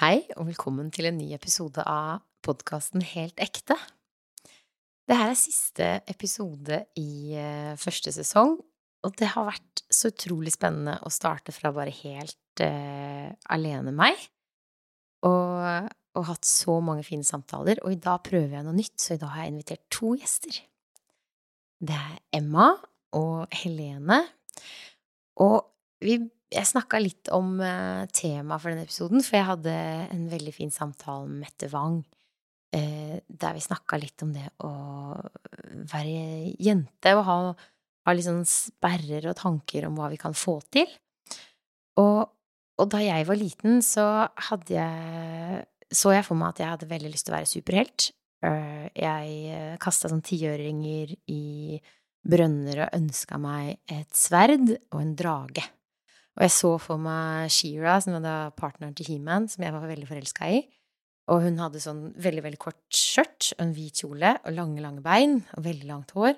Hei, og velkommen til en ny episode av podkasten Helt ekte. Det her er siste episode i eh, første sesong, og det har vært så utrolig spennende å starte fra bare helt uh, alene meg, og, og, hatt så mange fine samtaler. Og i dag prøver jeg noe nytt, så i dag har jeg invitert to gjester. Det er Emma og Helene. Og vi jeg snakka litt om eh, uh, temaet for denne episoden, for jeg hadde en veldig fin samtale med Mette Wang. Uh, der vi snakka litt om det å være jente og ha, ha litt sånn sperrer og tanker om hva vi kan få til. Og, og da jeg var liten, så hadde jeg Så jeg for meg at jeg hadde veldig lyst til å være superhelt. Eh, jeg kasta sånn tiøringer i brønner og ønska meg et sverd og en drage. Og jeg så for meg Sheera, som var da partneren til He-Man, som jeg var veldig forelska i. Og hun hadde sånn veldig, veldig kort skjørt og en hvit kjole og lange, lange bein og veldig langt hår.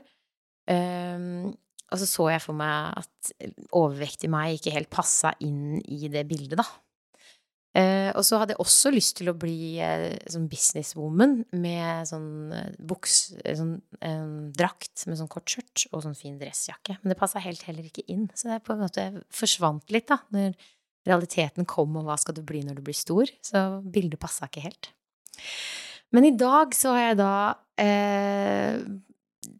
Um, og så så jeg for meg at overvektig meg ikke helt passa inn i det bildet, da. Eh, og så hadde jeg også lyst til å bli eh, sånn businesswoman med sånn eh, buks eh, Sånn eh, drakt med sånn kort skjørt og sånn fin dressjakke. Men det passa helt heller ikke inn. Så det på en måte forsvant litt, da, når realiteten kom, og hva skal du bli når du blir stor? Så bildet passa ikke helt. Men i dag så har jeg da eh,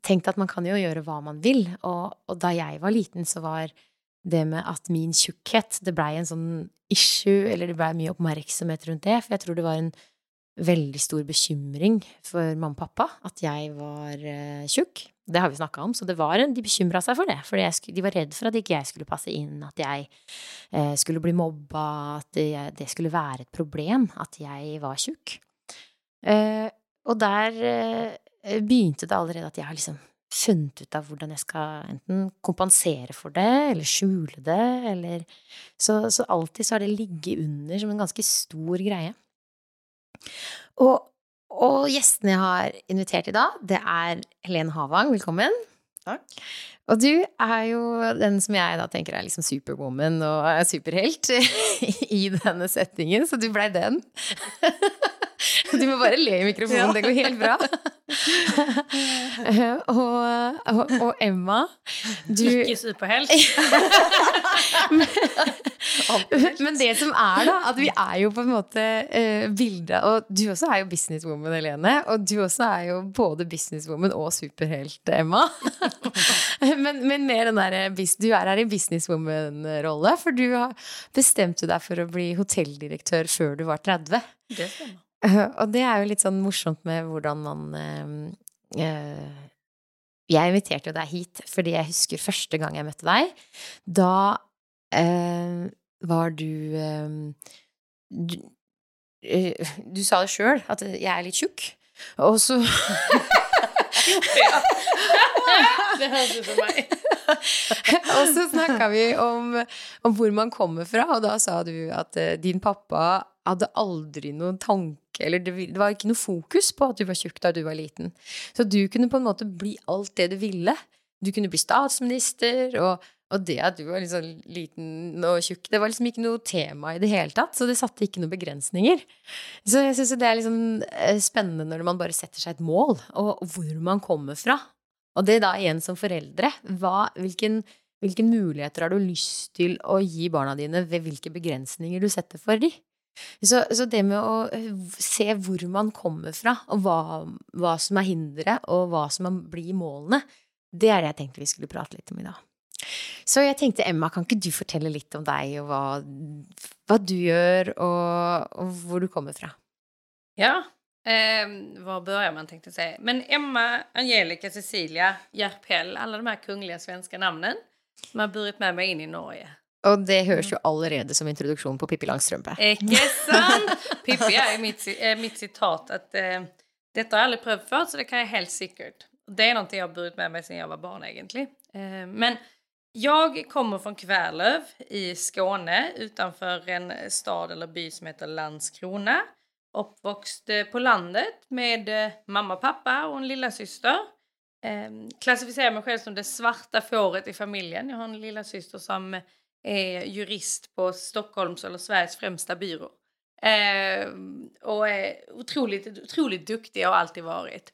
tenkt at man kan jo gjøre hva man vil. Og, og da jeg var liten, så var det med att min tjukkhet Det blei en sånn issue, eller det blev mye oppmerksomhet rundt det. For jeg tror det var en veldig stor bekymring for mamma og pappa at jeg var eh, uh, tjukk. Det har vi snakka om, så var, de bekymra seg for det. For de var redd for at ikke jeg skulle passe inn, at jeg eh, skulle bli mobba, at det, det, skulle være et problem at jeg var tjukk. Eh, och og der eh, begynte det allerede at jeg har liksom funnet ut av hvordan jeg skal enten kompensere for det, eller skjule det, eller Så, så alltid så har det ligget under som en ganske stor greie. Og, og gjestene jeg har invitert i dag, det er Helene Havang, velkommen. Takk. Og du er jo den som jeg da tenker er liksom superwoman og er superhelt i denne settingen, så du blei den. Du må bare le i mikrofonen, ja. det går helt bra. og, og, og, Emma du Ikke superhelt. men, men, det som er, da, at vi er jo på en måte uh, bildet Og du også er jo businesswoman, Helene. Og du også er jo både businesswoman og superhelt, Emma. men, men mer den derre Du er her i businesswoman-rolle, for du har bestemt deg for å bli hotelldirektør før du var 30. Det stemmer. Og det er jo litt sånn morsomt med hvordan man øh, Jeg inviterte jo deg hit fordi jeg husker første gang jeg møtte deg. Da øh, var du, du Du sa det sjøl, at jeg er litt tjukk. Og så det høres ut som meg. og så snakka vi om, om, hvor man kommer fra, og da sa du at din pappa hadde aldri noen tanke tjukk. Eller det, det, var ikke noe fokus på at du var tjukk da du var liten. Så du kunne på en måte bli alt det du ville. Du kunne bli statsminister, og, og det at du var liksom liten og tjukk, det var liksom ikke noe tema i det hele tatt. Så det satte ikke noen begrensninger. Så jeg syns det er liksom spennende når man bare setter seg et mål, og hvor man kommer fra. Og det da igjen som foreldre. Hva, hvilken, hvilke muligheter har du lyst til å gi barna dine ved hvilke begrensninger du setter for dem? Så, så, det med å se hvor man kommer fra, og hva, hva som er hinderet, og hva som blir målene, det er det jeg tenkte vi skulle prate litt om i dag. Så jeg tenkte, Emma, kan ikke du fortelle litt om deg, og hva, hva du gjør, og, og, hvor du kommer fra? Ja, Eh, var börjar man tänkte säga. Men Emma, Angelica, Cecilia, Järpell, alla de här kungliga svenska namnen som har burit med meg inn i Norge. Og det høres jo allerede som introduksjon på Pippi Langstrømpe. Ikke sant? Pippi er mitt, mitt sitat at eh, dette har jeg aldri prøvd før, så det kan jeg helt sikkert. Det er noe jeg har burit med meg siden jeg var barn, egentlig. Eh, men jeg kommer fra Kværløv i Skåne, utenfor en stad eller by som heter Landskrona eh, på landet med eh, mamma, pappa och en lillasyster. Eh, klassificerar mig själv som det svarta fåret i familjen. Jag har en lillasyster som är jurist på Stockholms eller Sveriges främsta byrå. Eh, och är otroligt, otroligt duktig och alltid varit.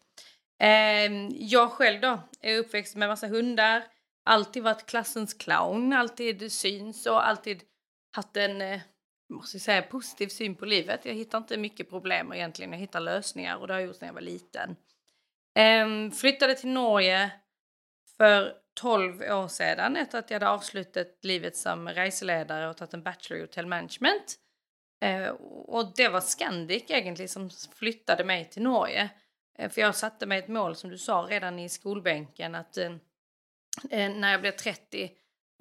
Eh, jag själv då är uppväxt med massa hundar. Alltid varit klassens clown, alltid syns och alltid haft en, eh, måste säga, positiv syn på livet. Jag hittar inte mycket problem egentligen, jag hittar lösningar och det har jag gjort när jag var liten. Eh, flyttade till Norge för 12 år sedan efter att jag hade avslutat livet som reseledare och tagit en bachelor i hotel management. Eh, och det var Scandic egentligen som flyttade mig till Norge. Eh, för jag satte mig ett mål som du sa redan i skolbänken att eh, eh när jag blev 30,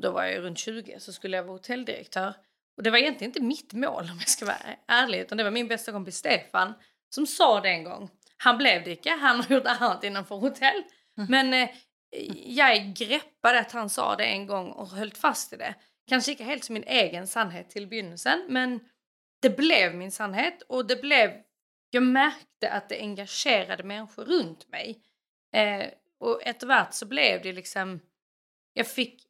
då var jag runt 20, så skulle jag vara hotelldirektör. Och det var egentligen inte mitt mål om jag ska vara ärlig, utan det var min bästa kompis Stefan som sa det en gång. Han blev det inte, han har gjort annat innanför hotell. Mm. Men jag greppade att han sa det en gång och höll fast i det. Kanske inte helt som min egen sannhet till begynnelsen, men det blev min sannhet och det blev... Jag märkte att det engagerade människor runt mig. Eh, och efterhvert så blev det liksom... Jag fick,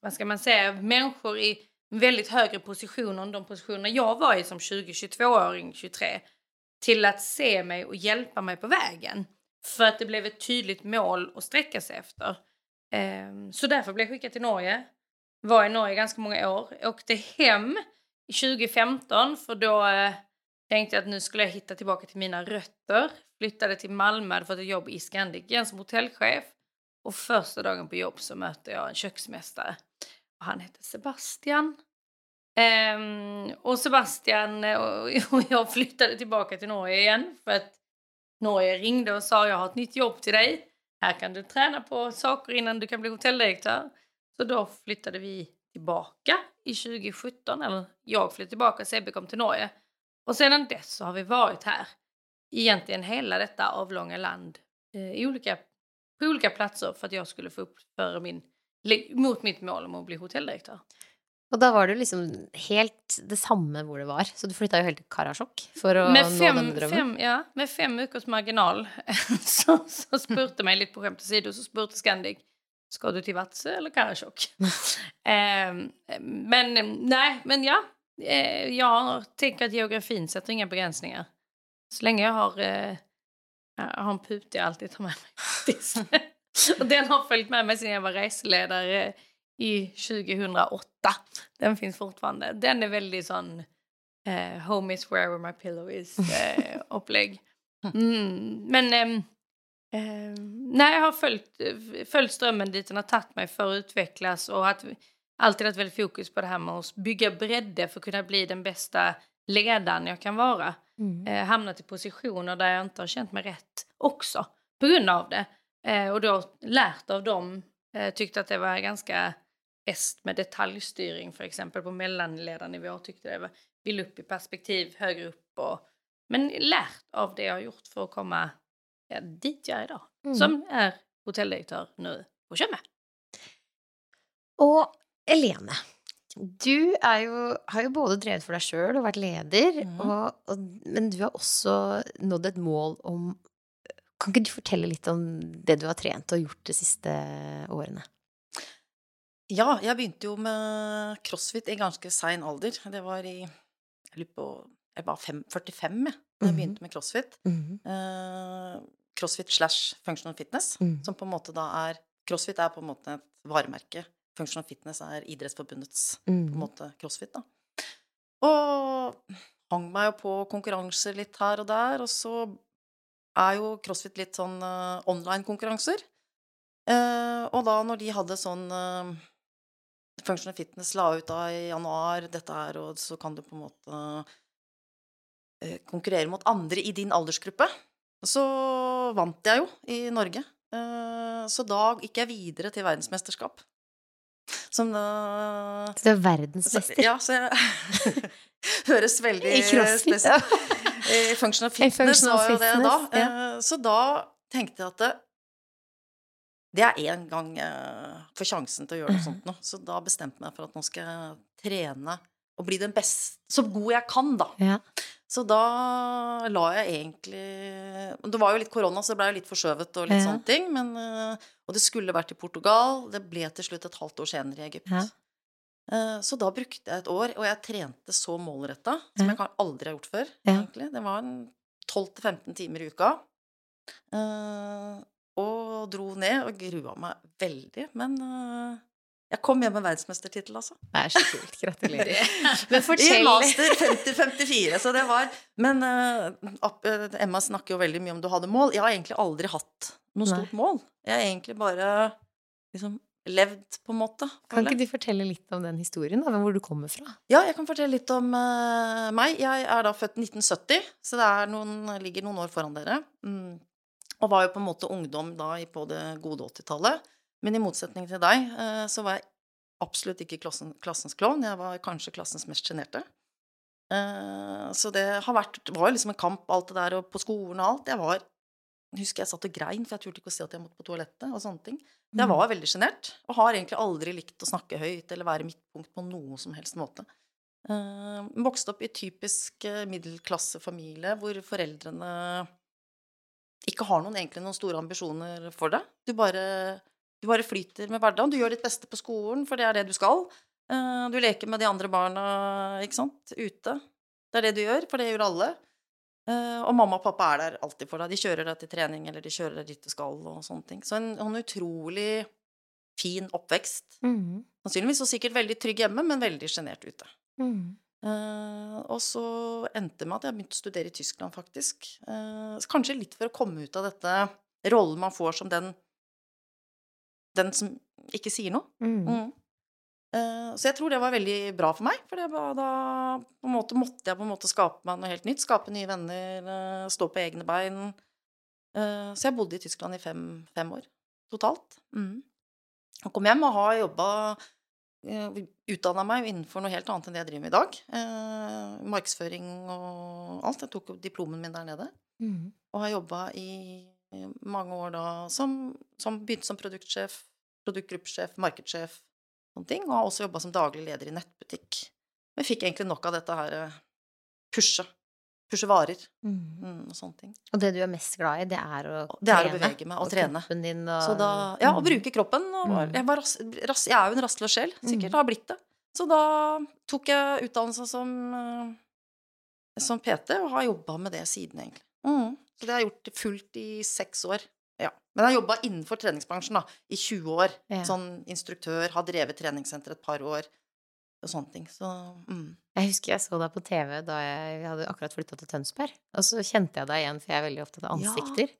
vad ska man säga, människor i väldigt högre positioner än de positioner jag var i som 20-22-åring, 23 till att se mig och hjälpa mig på vägen. För att det blev ett tydligt mål att sträcka sig efter. Ehm, så därför blev jag skickad till Norge. Var i Norge ganska många år. Åkte hem 2015 för då eh, tänkte jag att nu skulle jag hitta tillbaka till mina rötter. Flyttade till Malmö, hade fått ett jobb i Scandic igen som hotellchef. Och första dagen på jobb så möter jag en köksmästare. Och han heter Sebastian. Um, och Sebastian eh, och, och jag flyttade tillbaka till Norge igen för att Norge ringde och sa jag har ett nytt jobb till dig. Här kan du träna på saker innan du kan bli hotelldirektör. Så då flyttade vi tillbaka i 2017, eller jag flyttade tillbaka, Sebbe kom till Norge. Och sedan dess så har vi varit här, egentligen hela detta avlånga land, eh, i olika, på olika platser för att jag skulle få upp för min, mot mitt mål om att bli hotelldirektör. Och då var det liksom helt det samme hvor det var. Så du flyttade ju helt till Karasjok att med fem, nå den drömmen. Fem, ja, med fem veckors marginal så, så spurte mig lite på skämt åsido så spurte Scandic Ska du till Vatsö eller Karasjok? eh, men nej, men ja. Eh, jag tänker att geografin sätter inga begränsningar. Så länge jag har, eh, jag har en put jag alltid tar med mig. och den har följt med mig sedan jag var reseledare i 2008. Den finns fortfarande. Den är väldigt sån eh, home is wherever my pillow is eh, upplägg. Mm, men eh, nej, jag har följt, följt strömmen dit den har tagit mig för att utvecklas och att alltid haft väldigt fokus på det här med att bygga bredde för att kunna bli den bästa ledaren jag kan vara. Mm. Eh, hamnat i positioner där jag inte har känt mig rätt också på grund av det. Eh, och då lärt av dem. Eh, tyckte att det var ganska est med detaljstyrning för exempel på mellanledarnivå tyckte jag var, vill upp i perspektiv högre upp och men lärt av det jag har gjort för att komma ja, dit jag är idag. Mm. Som är hotelldirektör nu på Tjøme. Och Elene, du ju, har ju både drivit för dig själv och varit ledare, mm. och, och, men du har också nått ett mål om Kan inte du berätta lite om det du har tränat och gjort de sista åren? Ja, jeg begynte jo med crossfit i ganske sein alder. Det var i Jeg lurer på Jeg var fem, 45 jeg, da jeg begynte med crossfit. Mm uh, crossfit slash functional fitness, mm. som på en måte da er Crossfit er på en måte et varemerke. Functional fitness er Idrettsforbundets mm. på en måte crossfit, da. Og hang meg jo på konkurranser litt her og der, og så er jo crossfit litt sånn uh, online-konkurranser. Uh, og da når de hadde sånn uh, Functional Fitness la ut da i januar dette her, og så kan du på en måte eh, konkurrere mot andre i din aldersgruppe. Så vant jeg jo i Norge. Eh, så da gikk jeg videre til verdensmesterskap. Som da Så du er verdensmester? Ja, så jeg høres veldig I crossfit. I functional fitness var jo det da. Ja. Eh, så da tenkte jeg at det, det er én gang jeg får sjansen til å gjøre noe sånt nå. Så da bestemte jeg meg for at nå skal jeg trene og bli den beste Så god jeg kan, da. Ja. Så da la jeg egentlig Det var jo litt korona, så det blei litt forskjøvet og litt ja. ting. Men, eh, og det skulle vært i Portugal. Det ble til slutt et halvt år senere i Egypt. Ja. Eh, så da brukte jeg et år, og jeg trente så målretta som Ja. jeg kan aldri har gjort før. Ja. egentlig. Det var en 12-15 timer i. Eh, og dro ned og grua meg veldig. Men eh, jeg kom hjem med verdensmestertittel, altså. Det er så kult. Gratulerer. Men I fortell master 50-54, så det var Men eh, Emma snakker jo veldig mye om du hadde mål. Jeg har egentlig aldri hatt noe Nei. stort mål. Jeg har egentlig bare liksom levd, på en måte. Kan ikke du fortelle litt om den historien, da? Hvor du kommer fra? Ja, jeg kan fortelle litt om eh, meg. Jeg er da født 1970, så det er noen, ligger noen år foran dere. Mm. Og var jo på en måte ungdom da på det gode 80-tallet. Men i motsetning til deg, eh, så var jeg absolutt ikke klassen, klassens klovn. Jeg var kanskje klassens mest sjenerte. Eh, så det har vært, var jo liksom en kamp, alt det der, og på skolen og alt. Jeg var husker jeg satt og grein, for jeg turte ikke å si at jeg måtte på toalettet. og sånne ting. Jeg var veldig sjenert, og har egentlig aldri likt å snakke høyt eller være midtpunkt på noen som helst måte. Uh, vokste opp i typisk middelklassefamilie hvor foreldrene ikke har noen, egentlig noen store ambisjoner for deg. Du bare, du bare flyter med hverdagen. Du gjør ditt beste på skolen, for det er det du skal. Uh, du leker med de andre barna, ikke sant, ute. Det er det du gjør, for det gjør alle. Uh, og mamma og pappa er der alltid for deg. De kjører deg til trening, eller de kjører deg dit du skal, og sånne ting. Så en, en utrolig fin oppvekst. Mhm. Sannsynligvis og sikkert veldig trygg hjemme, men veldig sjenert ute. Mhm. Uh, og så endte det med at jeg begynte å studere i Tyskland, faktisk. Uh, kanskje litt for å komme ut av dette rollen man får som den den som ikke sier noe. Mhm. Mm. Eh, Så jeg tror det var veldig bra for meg, for det var da måte måtte jeg på en måte skape meg noe helt nytt. Skape nye venner, stå på egne bein. Så jeg bodde i Tyskland i fem, fem år totalt. Mm. Og kom hjem og har jobba Utdanna meg innenfor noe helt annet enn det jeg driver med i dag. Eh, Markedsføring og alt. Jeg tok diplomen min der nede. Mhm. Og har jobba i mange år da som, som Begynte som produktsjef, produktgruppesjef, markedssjef, sånne ting. Og har også jobba som daglig leder i nettbutikk. Men fikk egentlig nok av dette her eh, pushe. Pushe varer Mhm. mm, og sånne ting. Og det du er mest glad i, det er å Det er å trene. bevege meg og trene. kroppen din og Så da, ja, å Mhm. bruke kroppen. Og Mm. jeg, var ras, ras, jeg er jo en rastløs sjel, sikkert. Mm. Har blitt det. Så da tok jeg utdannelse som, eh, som PT, og har jobba med det siden, egentlig. Mm. Så det har jeg gjort fullt i seks år. Ja. Men jeg har jobba innenfor treningsbransjen da, i 20 år. Ja. Sånn instruktør, har drevet treningssenter et par år, og sånne ting. Så mm. Jeg husker jeg så deg på TV da jeg hadde akkurat flytta til Tønsberg. Og så kjente jeg deg igjen, for jeg er veldig opptatt av Ja. ansikter.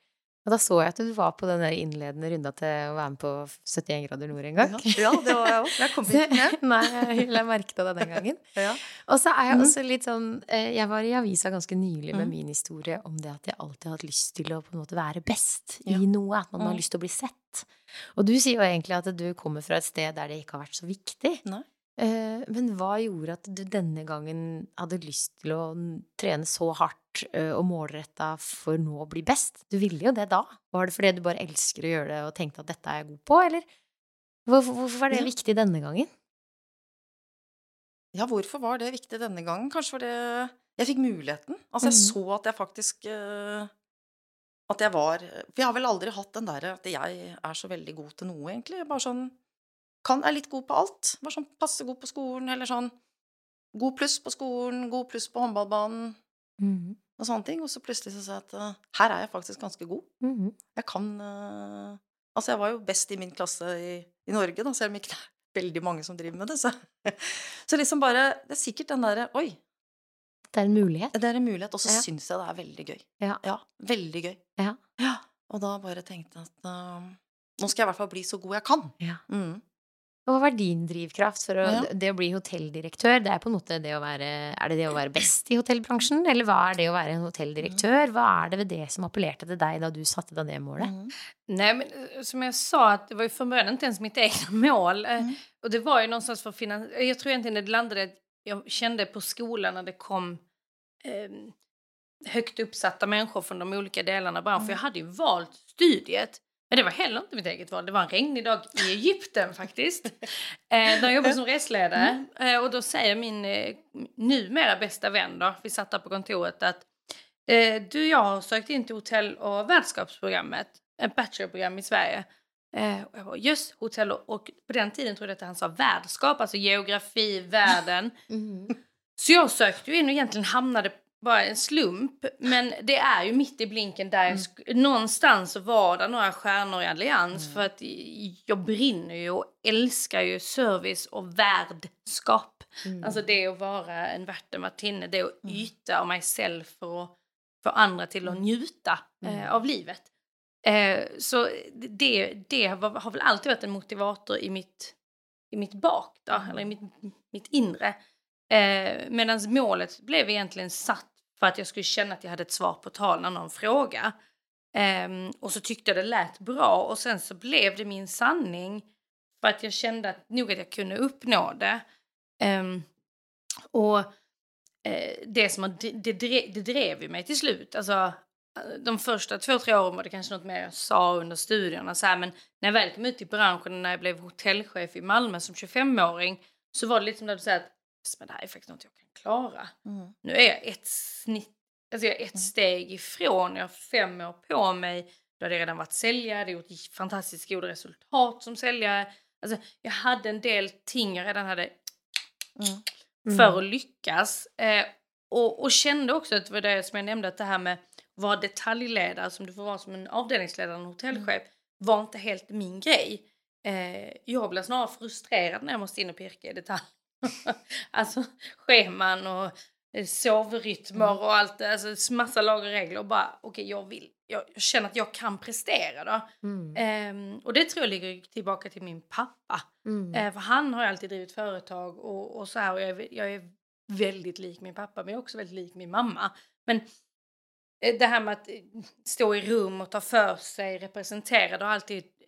Og da så jeg at du var på den innledende runda til å være med på 71 grader nord en gang. Ja, ja, det var jeg òg. Jeg kom ikke med. nei, jeg la merke til det den gangen. Ja. Og så er jeg Mhm. også litt sånn eh, Jeg var i avisa ganske nylig med Mhm. min historie om det at jeg alltid har hatt lyst til å på en måte være best Ja. i noe. At man har Mhm. lyst til å bli sett. Og du sier jo egentlig at du kommer fra et sted der det ikke har vært så viktig. Nei. Eh, Men hva gjorde at du denne gangen hadde lyst til å n- trene så hardt eh, og målretta for nå å bli best? Du ville jo det da. Var det fordi du bare elsker å gjøre det og tenkte at dette er jeg god på, eller? Hvorfor var det Ja. viktig denne gangen? Ja, hvorfor var det viktig denne gangen? Kanskje fordi jeg fikk muligheten. Altså, jeg Mhm. så at jeg faktisk eh, At jeg var For jeg har vel aldri hatt den derre at jeg er så veldig god til noe, egentlig. Jeg Bare sånn kan, Er litt god på alt. Bare sånn passe god på skolen, eller sånn God pluss på skolen, god pluss på håndballbanen, Mhm. og sånne ting. Og så plutselig så sa jeg at eh, her er jeg faktisk ganske god. Mhm. Jeg kan eh, Altså, jeg var jo best i min klasse i, i Norge, da, selv om ikke det er veldig mange som driver med det. Så, så liksom bare Det er sikkert den derre Oi, Det er en mulighet. det er en mulighet. Og så Ja. syns jeg det er veldig gøy. Ja. veldig gøy. Ja. Og da bare tenkte jeg at uh, nå skal jeg i hvert fall bli så god jeg kan. Ja. Mm. Hva var din drivkraft for å, Ja. det å bli hotelldirektør? Det er på en måte det å være Er det det å være best i hotellbransjen, eller hva er det å være en hotelldirektør? Hva er det ved det som appellerte til deg da du satte deg det målet? Mm. Nej, men eh, som jag sa, att det var ju från början inte ens mitt egna mål. Eh, Mm. Och det var ju någonstans för att finan- Jag tror egentligen det landade att jag kände på skolan när det kom eh, högt uppsatta människor från de olika delarna av branschen. För jag hade ju valt studiet. Men det var heller inte mitt eget val. Det var en regnig dag i Egypten faktiskt. Eh, jag jobbade som resledare. Eh, och då säger min eh, numera bästa vän då, vi satt där på kontoret att eh, du jag har sökt in till hotell och värdskapsprogrammet, ett bachelorprogram i Sverige. Eh, och jag bara, just hotell och, och på den tiden trodde jag att han sa värdskap, alltså geografi, världen. Mm. Så jag sökte ju in och egentligen hamnade bara en slump. Men det är ju mitt i blinken där jag sk- någonstans var det några stjärnor i allians. För att jag brinner ju och älskar ju service och värdskap. Mm. Alltså det att vara en värt, en värtinne, det att yta av mig själv för att få andra till att njuta eh, av livet. Eh, så det, det har, har väl alltid varit en motivator i mitt, i mitt bak, då, eller i mitt, mitt inre. Eh, Medan målet blev egentligen satt för att jag skulle känna att jag hade ett svar på tal när någon fråga. Eh, och så tyckte jag det lät bra och sen så blev det min sanning för att jag kände att, nog att jag kunde uppnå det. Eh, och eh, det, som har, det, det, drev, det drev ju mig till slut. Alltså, de första två, tre åren var det kanske något mer jag sa under studierna. Så här, men när jag väl kom ut i branschen, när jag blev hotellchef i Malmö som 25-åring, så var det lite som att du säger att men det här är faktiskt något jag kan klara. Mm. Nu är jag ett snitt, alltså jag är ett steg ifrån, jag har fem år på mig. Då hade jag redan varit säljare, gjort fantastiskt goda resultat som säljare. Alltså, jag hade en del ting jag redan hade Mm. för att lyckas. Eh, och, och kände också att det var det som jag nämnde, att det här med att vara detaljledare som du får vara som en avdelningsledare en hotellchef var inte helt min grej. Eh, jag blev snarare frustrerad när jag måste in och pirka i detalj. alltså scheman och eh, sovrytmer och allt, alltså massa lagar och regler och bara okej okay, jag vill, jag, jag känner att jag kan prestera då. Mm. Ehm, och det tror jag ligger tillbaka till min pappa. Mm. Eh, för han har alltid drivit företag och, och så här och jag är, jag är väldigt lik min pappa men jag är också väldigt lik min mamma. Men eh, det här med att eh, stå i rum och ta för sig, representera, det har alltid Mm.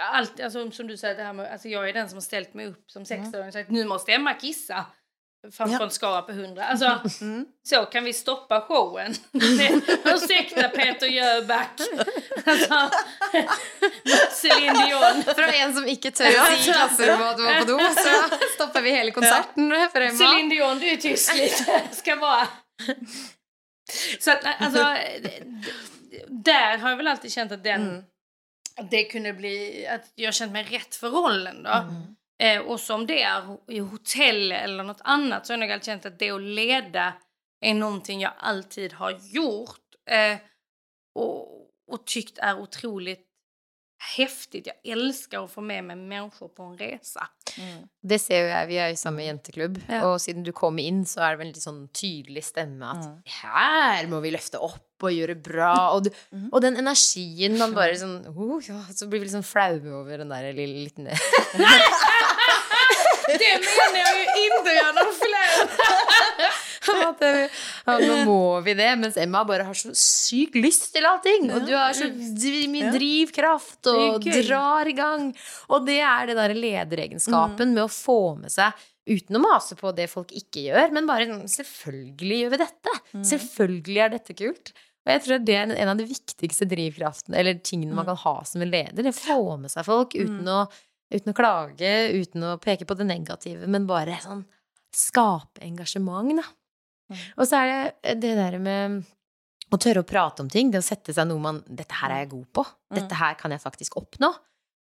Allt, alltså, som du säger, det här med, alltså, jag är den som har ställt mig upp som sexåring och sagt nu måste Emma kissa framför Ja. en skara på hundra. Alltså, Mm. så kan vi stoppa showen. Ursäkta Peter Jöback. Alltså, Céline Dion. Fra en som å si i du var på do, så stopper vi hele konserten for Emma. Céline Dion, du är tyst lite. Ska bara... Så att, alltså, där har jag väl alltid känt att den... Mm. Att det kunde bli... Att jag känt mig rätt för rollen då. Mm. Eh, och som det är i hotell eller något annat så har jag nog alltid känt att det att leda är någonting jag alltid har gjort. Eh, och, och tyckt är otroligt häftigt. Jag älskar att få med mig människor på en resa. Mm. Det ser jeg, vi er jo samme jenteklubb, Ja. og siden du kom inn, så er det veldig sånn tydelig stemme at Mm. her må vi løfte opp og gjøre bra, og, du, Mhm. og den energien man bare sånn oh, ja, Så blir vi liksom flaue over den der lille liten Det menar jag ju inte at det, ja, nå må vi det, mens Emma bare har så sykt lyst til allting. Og du har så mye Ja. drivkraft og drar i gang. Og det er det derre lederegenskapen med å få med seg Uten å mase på det folk ikke gjør, men bare sånn Selvfølgelig gjør vi dette! Selvfølgelig er dette kult. Og jeg tror det er en av de viktigste drivkraftene, eller tingene man kan ha som en leder. Det å få med seg folk uten, å, uten å klage, uten å peke på det negative, men bare sånn skape engasjement, da. Og så er det det der med tørre å prate om ting, det å sette seg noe man Dette her er jeg god på. Dette her kan jeg faktisk oppnå.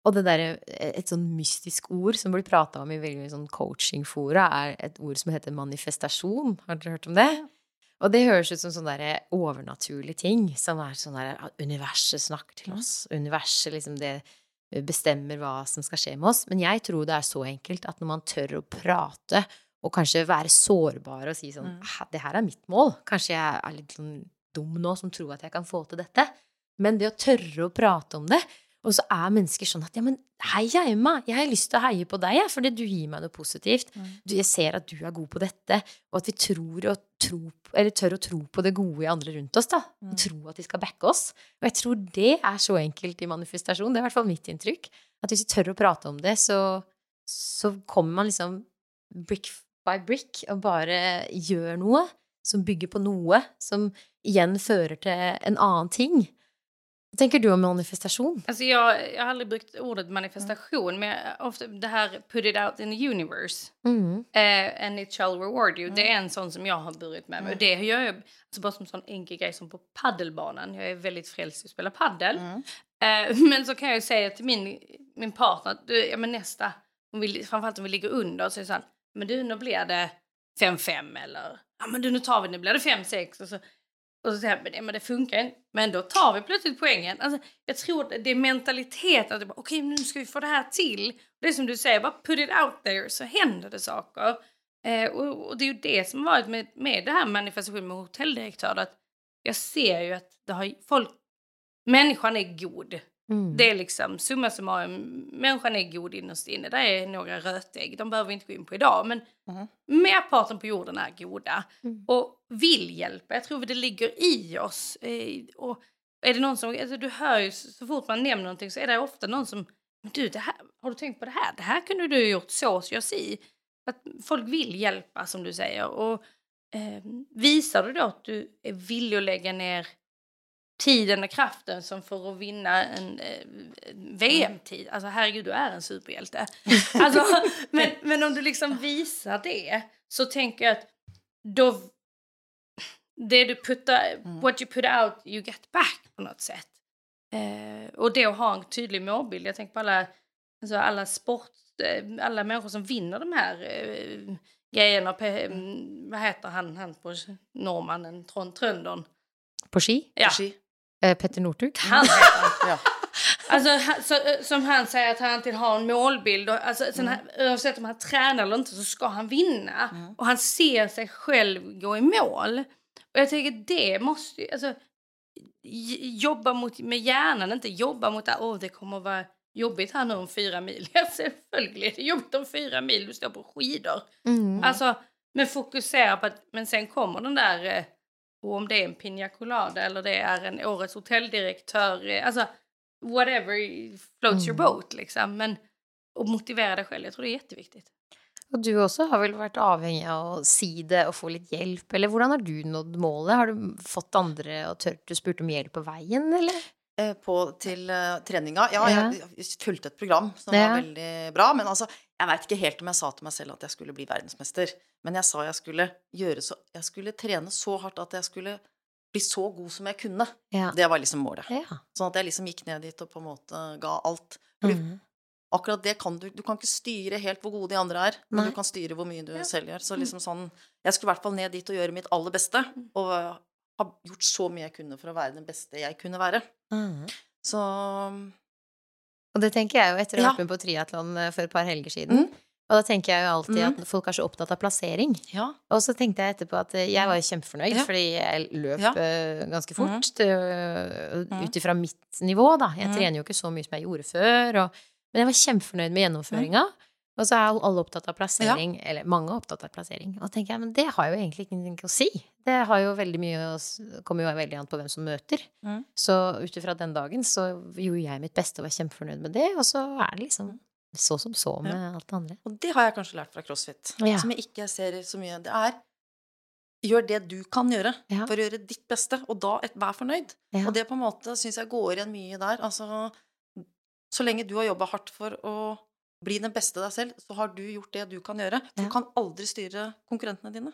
Og det derre Et sånn mystisk ord som blir prata om i veldig sånn coachingfora, er et ord som heter manifestasjon. Har dere hørt om det? Og det høres ut som sånn derre overnaturlig ting, som er sånn derre at Universet snakker til oss. Universet liksom det bestemmer hva som skal skje med oss. Men jeg tror det er så enkelt at når man tør å prate, og kanskje være sårbar og si sånn «Hæ, Det her er mitt mål. Kanskje jeg er litt sånn dum nå som tror at jeg kan få til dette. Men det å tørre å prate om det Og så er mennesker sånn at ja, men heia Emma, jeg har lyst til å heie på jeg, fordi du gir meg noe positivt. Du, jeg ser at du er god på dette, og at vi tror og tro, på- eller tør å tro på det gode i andre rundt oss. da, Og tro at de skal backe oss. Og jeg tror det er så enkelt i manifestasjon. Det er i hvert fall mitt inntrykk. At hvis vi tør å prate om det, så, så kommer man liksom by brick og bare gjør noe som bygger på noe som igjen fører til en annen ting. Hva tenker du om manifestasjon? Alltså jag, jag har aldrig brukt ordet manifestation, men jag, ofta det här put it out in the universe. Mm. Eh, and it shall reward you. Det är en sån som jag har burit med mig. Och det gör jag alltså bara som en sån enkel grej som på paddelbanan. Jag är väldigt frälst i att spela paddel. Eh, men så kan jag säga till min, min partner att du, ja, men nästa, om vi, framförallt om vi ligger under, så är det så här, men du nu blir det 5-5 eller ja men du nu tar vi, nu blir det 5-6 och så och så säger jag, men det funkar inte. Men då tar vi plötsligt poängen. Alltså, jag tror det är mentaliteten att okej okay, nu ska vi få det här till. Det är som du säger, bara put it out there så händer det saker. Eh, och, och, det är ju det som har varit med, med det här manifestationen med hotelldirektör. Att jag ser ju att det har, folk, människan är god. Mm. Det är liksom summa summarum, människan är god innerst inne. Det är några rötägg, de behöver vi inte gå in på idag. Men mm. merparten på jorden är goda mm. och vill hjälpa. Jag tror det ligger i oss. Eh, och är det någon som, alltså du hör ju så fort man nämner någonting så är det ofta någon som, du det här, har du tänkt på det här? Det här kunde du ha gjort så, så jag si. Att folk vill hjälpa som du säger. Och eh, visar du då att du är villig att lägga ner tiden och kraften som för att vinna en eh, VM-tid. Alltså herregud, du är en superhjälte. Alltså, men, men om du liksom visar det så tänker jag att då... Det du puttar, mm. what you put out you get back på något sätt. Eh, och det att ha en tydlig målbild. Jag tänker på alla, alltså alla sport, eh, alla människor som vinner de här eh, grejerna. Mm. Vad heter han, han på norrmannen, Tröndon? På ski? Ja. På ski. Eh, Petter Northug? Han heter ja. Alltså, så, som han säger att han alltid har en målbild. Och, alltså, mm. här, oavsett om han tränar eller inte så ska han vinna. Mm. Och han ser sig själv gå i mål. Och jag tänker det måste ju... Alltså, jobba mot, med hjärnan, inte jobba mot att oh, det kommer att vara jobbigt här nu om fyra mil. Ja, selvfølgelig är det jobbigt om fyra mil, du står på skidor. Mm. Alltså, men fokusera på att, men sen kommer den där eh, och om det är en Pina Colada eller det är en årets hotelldirektör, eh, alltså whatever floats mm. your boat liksom. Men och motivera dig själv, jag tror det är jätteviktigt. Och du också har väl varit avhängig av att si det och få lite hjälp, eller hur har du nått målet? Har du fått andra och tört du spurt om hjälp på vägen, eller? Eh, på till uh, treninga. Ja, jeg fulgte et program som ja. var veldig bra. Men altså, jeg veit ikke helt om jeg sa til meg selv at jeg skulle bli verdensmester. Men jeg sa jeg skulle gjøre så Jeg skulle trene så hardt at jeg skulle bli så god som jeg kunne. Ja. Det var liksom målet. Ja. Sånn at jeg liksom gikk ned dit og på en måte ga alt. Mm. Akkurat det kan du Du kan ikke styre helt hvor gode de andre er, men Nei. du kan styre hvor mye du ja. selv gjør. Så mm. liksom sånn Jeg skulle i hvert fall ned dit og gjøre mitt aller beste. Mm. Og ha gjort så mye jeg kunne for å være den beste jeg kunne være. Mm. Så Og det tenker jeg jo etter å ha vært med på triatlon eh, for et par helger siden. Mm. Og da tenker jeg jo alltid mm. at folk er så opptatt av plassering. Ja. Og så tenkte jeg etterpå at eh, jeg var kjempefornøyd, ja. fordi jeg løp ja. uh, ganske fort. Uh, Ut ifra mitt nivå, da. Jeg trener jo ikke så mye som jeg gjorde før. Og, men jeg var kjempefornøyd med gjennomføringa. Og så er alle opptatt av plassering, ja. eller mange er opptatt av plassering. Og da tenker jeg, men det har jo egentlig ingenting å si. Det har jo veldig mye å, kommer jo veldig an på hvem som møter. Mm. Så ut ifra den dagen så gjorde jeg mitt beste og var kjempefornøyd med det, og så er det liksom så som så med ja. alt det andre. Og det har jeg kanskje lært fra CrossFit, ja. som jeg ikke ser så mye Det er gjør det du kan gjøre ja. for å gjøre ditt beste, og da et, vær fornøyd. Og det på en måte syns jeg går igjen mye der. Altså, så lenge du har jobba hardt for å bli den beste deg selv, så har du gjort det du kan gjøre. Du kan aldri styre konkurrentene dine.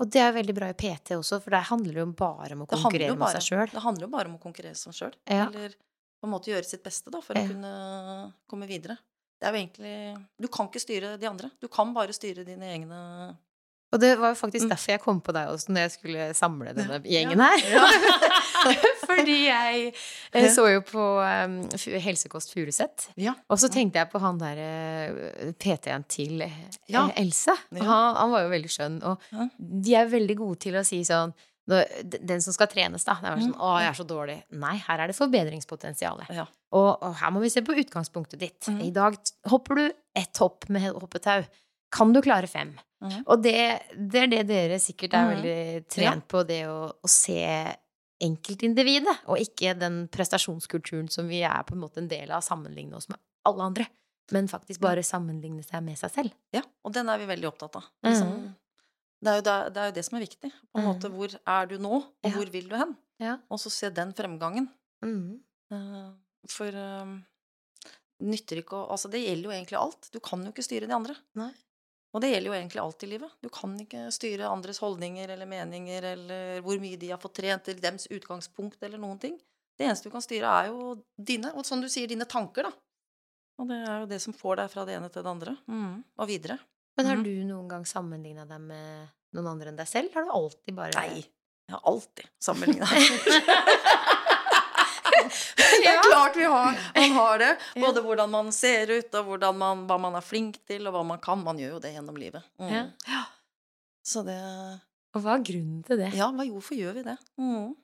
Og det er veldig bra i PT også, for der handler det jo bare om å konkurrere med seg sjøl. Det handler jo bare om å konkurrere seg sjøl. Ja. Eller på en måte gjøre sitt beste da, for ja. å kunne komme videre. Det er jo egentlig Du kan ikke styre de andre. Du kan bare styre dine egne og det var jo faktisk mm. derfor jeg kom på deg også når jeg skulle samle denne gjengen her. Ja. Fordi jeg, jeg, så jo på um, Helsekost Furuset, ja. og så tenkte jeg på han der uh, eh, PT-en til uh, ja. Else. Han, han, var jo veldig skjønn, og de er veldig gode til å si sånn den som skal trenes, da. Det er sånn 'Å, jeg er så dårlig'. Nei, her er det forbedringspotensial. Ja. Og, og, her må vi se på utgangspunktet ditt. Mm. I dag hopper du ett hopp med hoppetau. Kan du klare fem? Mm. Og det, det, er det dere sikkert er mm. veldig trent ja. på, det å, å se enkeltindividet, og ikke den prestasjonskulturen som vi er på en måte en del av, sammenligne oss med alle andre. Men faktisk bare sammenligne seg med seg selv. Ja, og den er vi veldig opptatt av. Liksom, mm. det, er det, det, er jo det, som er viktig. På en måte, mm. Hvor er du nå, og ja. hvor vil du hen? Ja. Og så se den fremgangen. Uh, for uh, nytter ikke å Altså, det gjelder jo egentlig alt. Du kan jo ikke styre de andre. Nei. Og det gjelder jo egentlig alt i livet. Du kan ikke styre andres holdninger eller meninger eller hvor mye de har fått trent, eller dems utgangspunkt eller noen ting. Det eneste du kan styre, er jo dine, og som du sier, dine tanker, da. Og det er jo det som får deg fra det ene til det andre, mm. og videre. Men har Mhm. du noen gang sammenligna deg med noen andre enn deg selv? Har du alltid bare Nei. Jeg har alltid sammenligna. det er klart vi har, man har det. Både hvordan man ser ut, og hvordan man, hva man er flink til, og hva man kan. Man gjør jo det gjennom livet. Mm. Ja. Så det Og hva er grunnen til det? Ja, hva, hvorfor gjør vi det? Mm.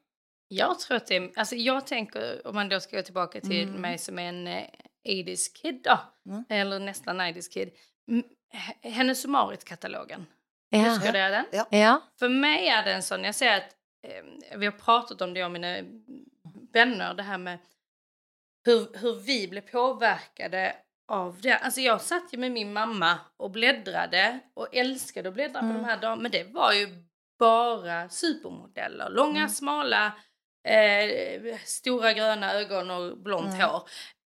Jag tror att det är, alltså jag tänker, om man då ska gå tillbaka till Mm. mig som är en eh, 80s kid då, Mm. eller nästan 90s kid. Hennes och Mauritz-katalogen, Ja. huskar du den? Ja. ja. För mig är det en sån, jag säger att eh, vi har pratat om det jag och mina vänner, det här med hur, hur vi blev påverkade av det. Alltså jag satt ju med min mamma och bläddrade och älskade att bläddra Mm. på de här damerna, men det var ju bara supermodeller. Långa, Mm. smala, eh, stora gröna ögon och blont Mm. hår.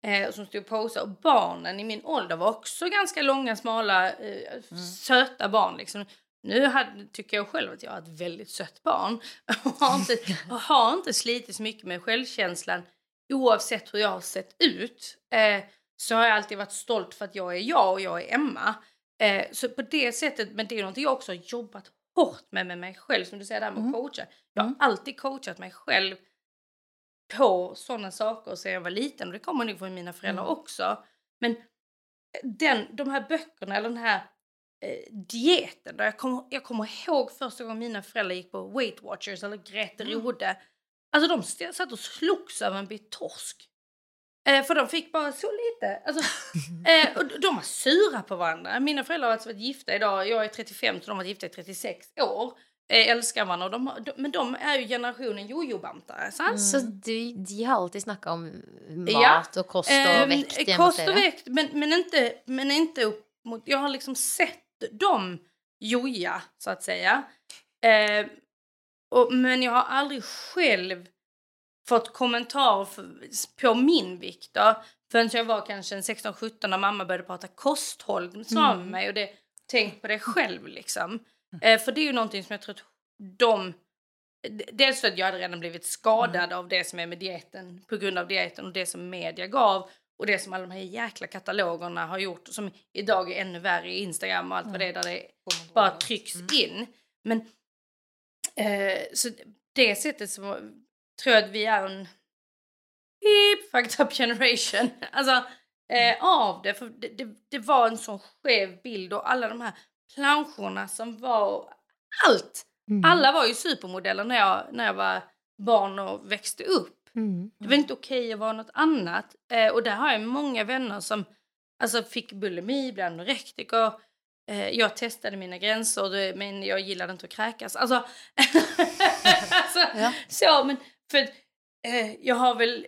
Eh, som stod och posade. Och barnen i min ålder var också ganska långa, smala, eh, Mm. söta barn. Liksom. Nu hade, tycker jag själv att jag har ett väldigt sött barn. Och har inte, har inte slitit så mycket med självkänslan oavsett hur jag har sett ut. Eh, så har jag alltid varit stolt för att jag är jag och jag är Emma. Eh, så på det sättet, men det är något jag också har jobbat hårt med med mig själv. Som du säger där med Mm. coacha. Jag har Mm. alltid coachat mig själv på sådana saker sedan jag var liten. Och det kommer nog från mina föräldrar Mm. också. Men den, de här böckerna, eller den här eh, dieten. Där jag, kommer, jag kommer ihåg första gången mina föräldrar gick på Weight Watchers eller Grete Mm. Rode. Alltså de satt och slogs över en bit torsk. Eh, för de fick bara så lite. Alltså, eh, och de var sura på varandra. Mina föräldrar har alltså varit gifta idag. Jag är 35 så de har varit gifta i 36 år. Eh, älskar varandra. Och de, de, men de är ju generationen jojo-bantare. sant? Så de, de har alltid snackat om mat Ja. och kost och Ehm, vikt hemma hos Kost och vikt, men, men, inte, men inte upp mot... Jag har liksom sett dem joja, så att säga. Eh, och, men jag har aldrig själv fått kommentarer på min vikt då, förrän jag var kanske en 16-17 när mamma började prata kosthåll med Mm. mig och det, tänk på det själv liksom. Eh, för det är ju någonting som jag tror att de Dels för att jag hade redan blivit skadad av det som är med dieten på grund av dieten och det som media gav och det som alla de här jäkla katalogerna har gjort som idag är ännu värre i Instagram och allt vad det är där det bara trycks in. Men eh, så det sättet så tror jag att vi är en beep, fucked up generation. Alltså eh, av det, för det, det, det var en sån skev bild och alla de här planscherna som var allt. Mm. Alla var ju supermodeller när jag, när jag var barn och växte upp. Mm. Det var inte okej att vara något annat. Eh, och där har jag många vänner som alltså, fick bulimi, blev anorektiker. Eh, jag testade mina gränser men jag gillade inte att kräkas. Alltså, alltså Ja. så, men för eh, jag har väl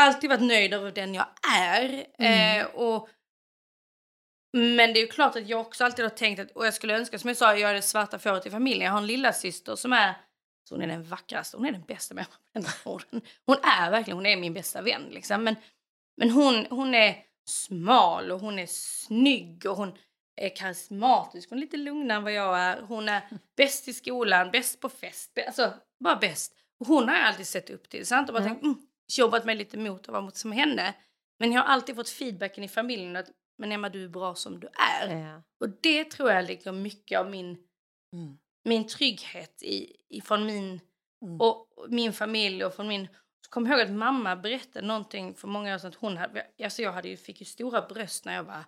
alltid varit nöjd över den jag är. Mm. Eh, och, men det är ju klart att jag också alltid har tänkt att, och jag skulle önska, som jag sa, jag är det svarta fåret i familjen. Jag har en lilla syster som är, så hon är den vackraste, hon är den bästa människan på jorden. Hon är verkligen, hon är min bästa vän liksom. Men, men hon, hon är smal och hon är snygg och hon är karismatisk. Hon är lite lugnare än vad jag är. Hon är bäst i skolan, bäst på fest, alltså bara bäst. Hon har jag alltid sett upp till, sant? Och bara Ja. tänkt, mm, jobbat mig lite mot att vara mot som henne. Men jag har alltid fått feedbacken i familjen att men Emma, du är bra som du är. Ja. Och det tror jag ligger mycket av min, Mm. min trygghet i, ifrån min, Mm. och, min familj och från min... Så kom ihåg att mamma berättade någonting för många år sedan att hon hade, alltså jag hade ju, fick ju stora bröst när jag var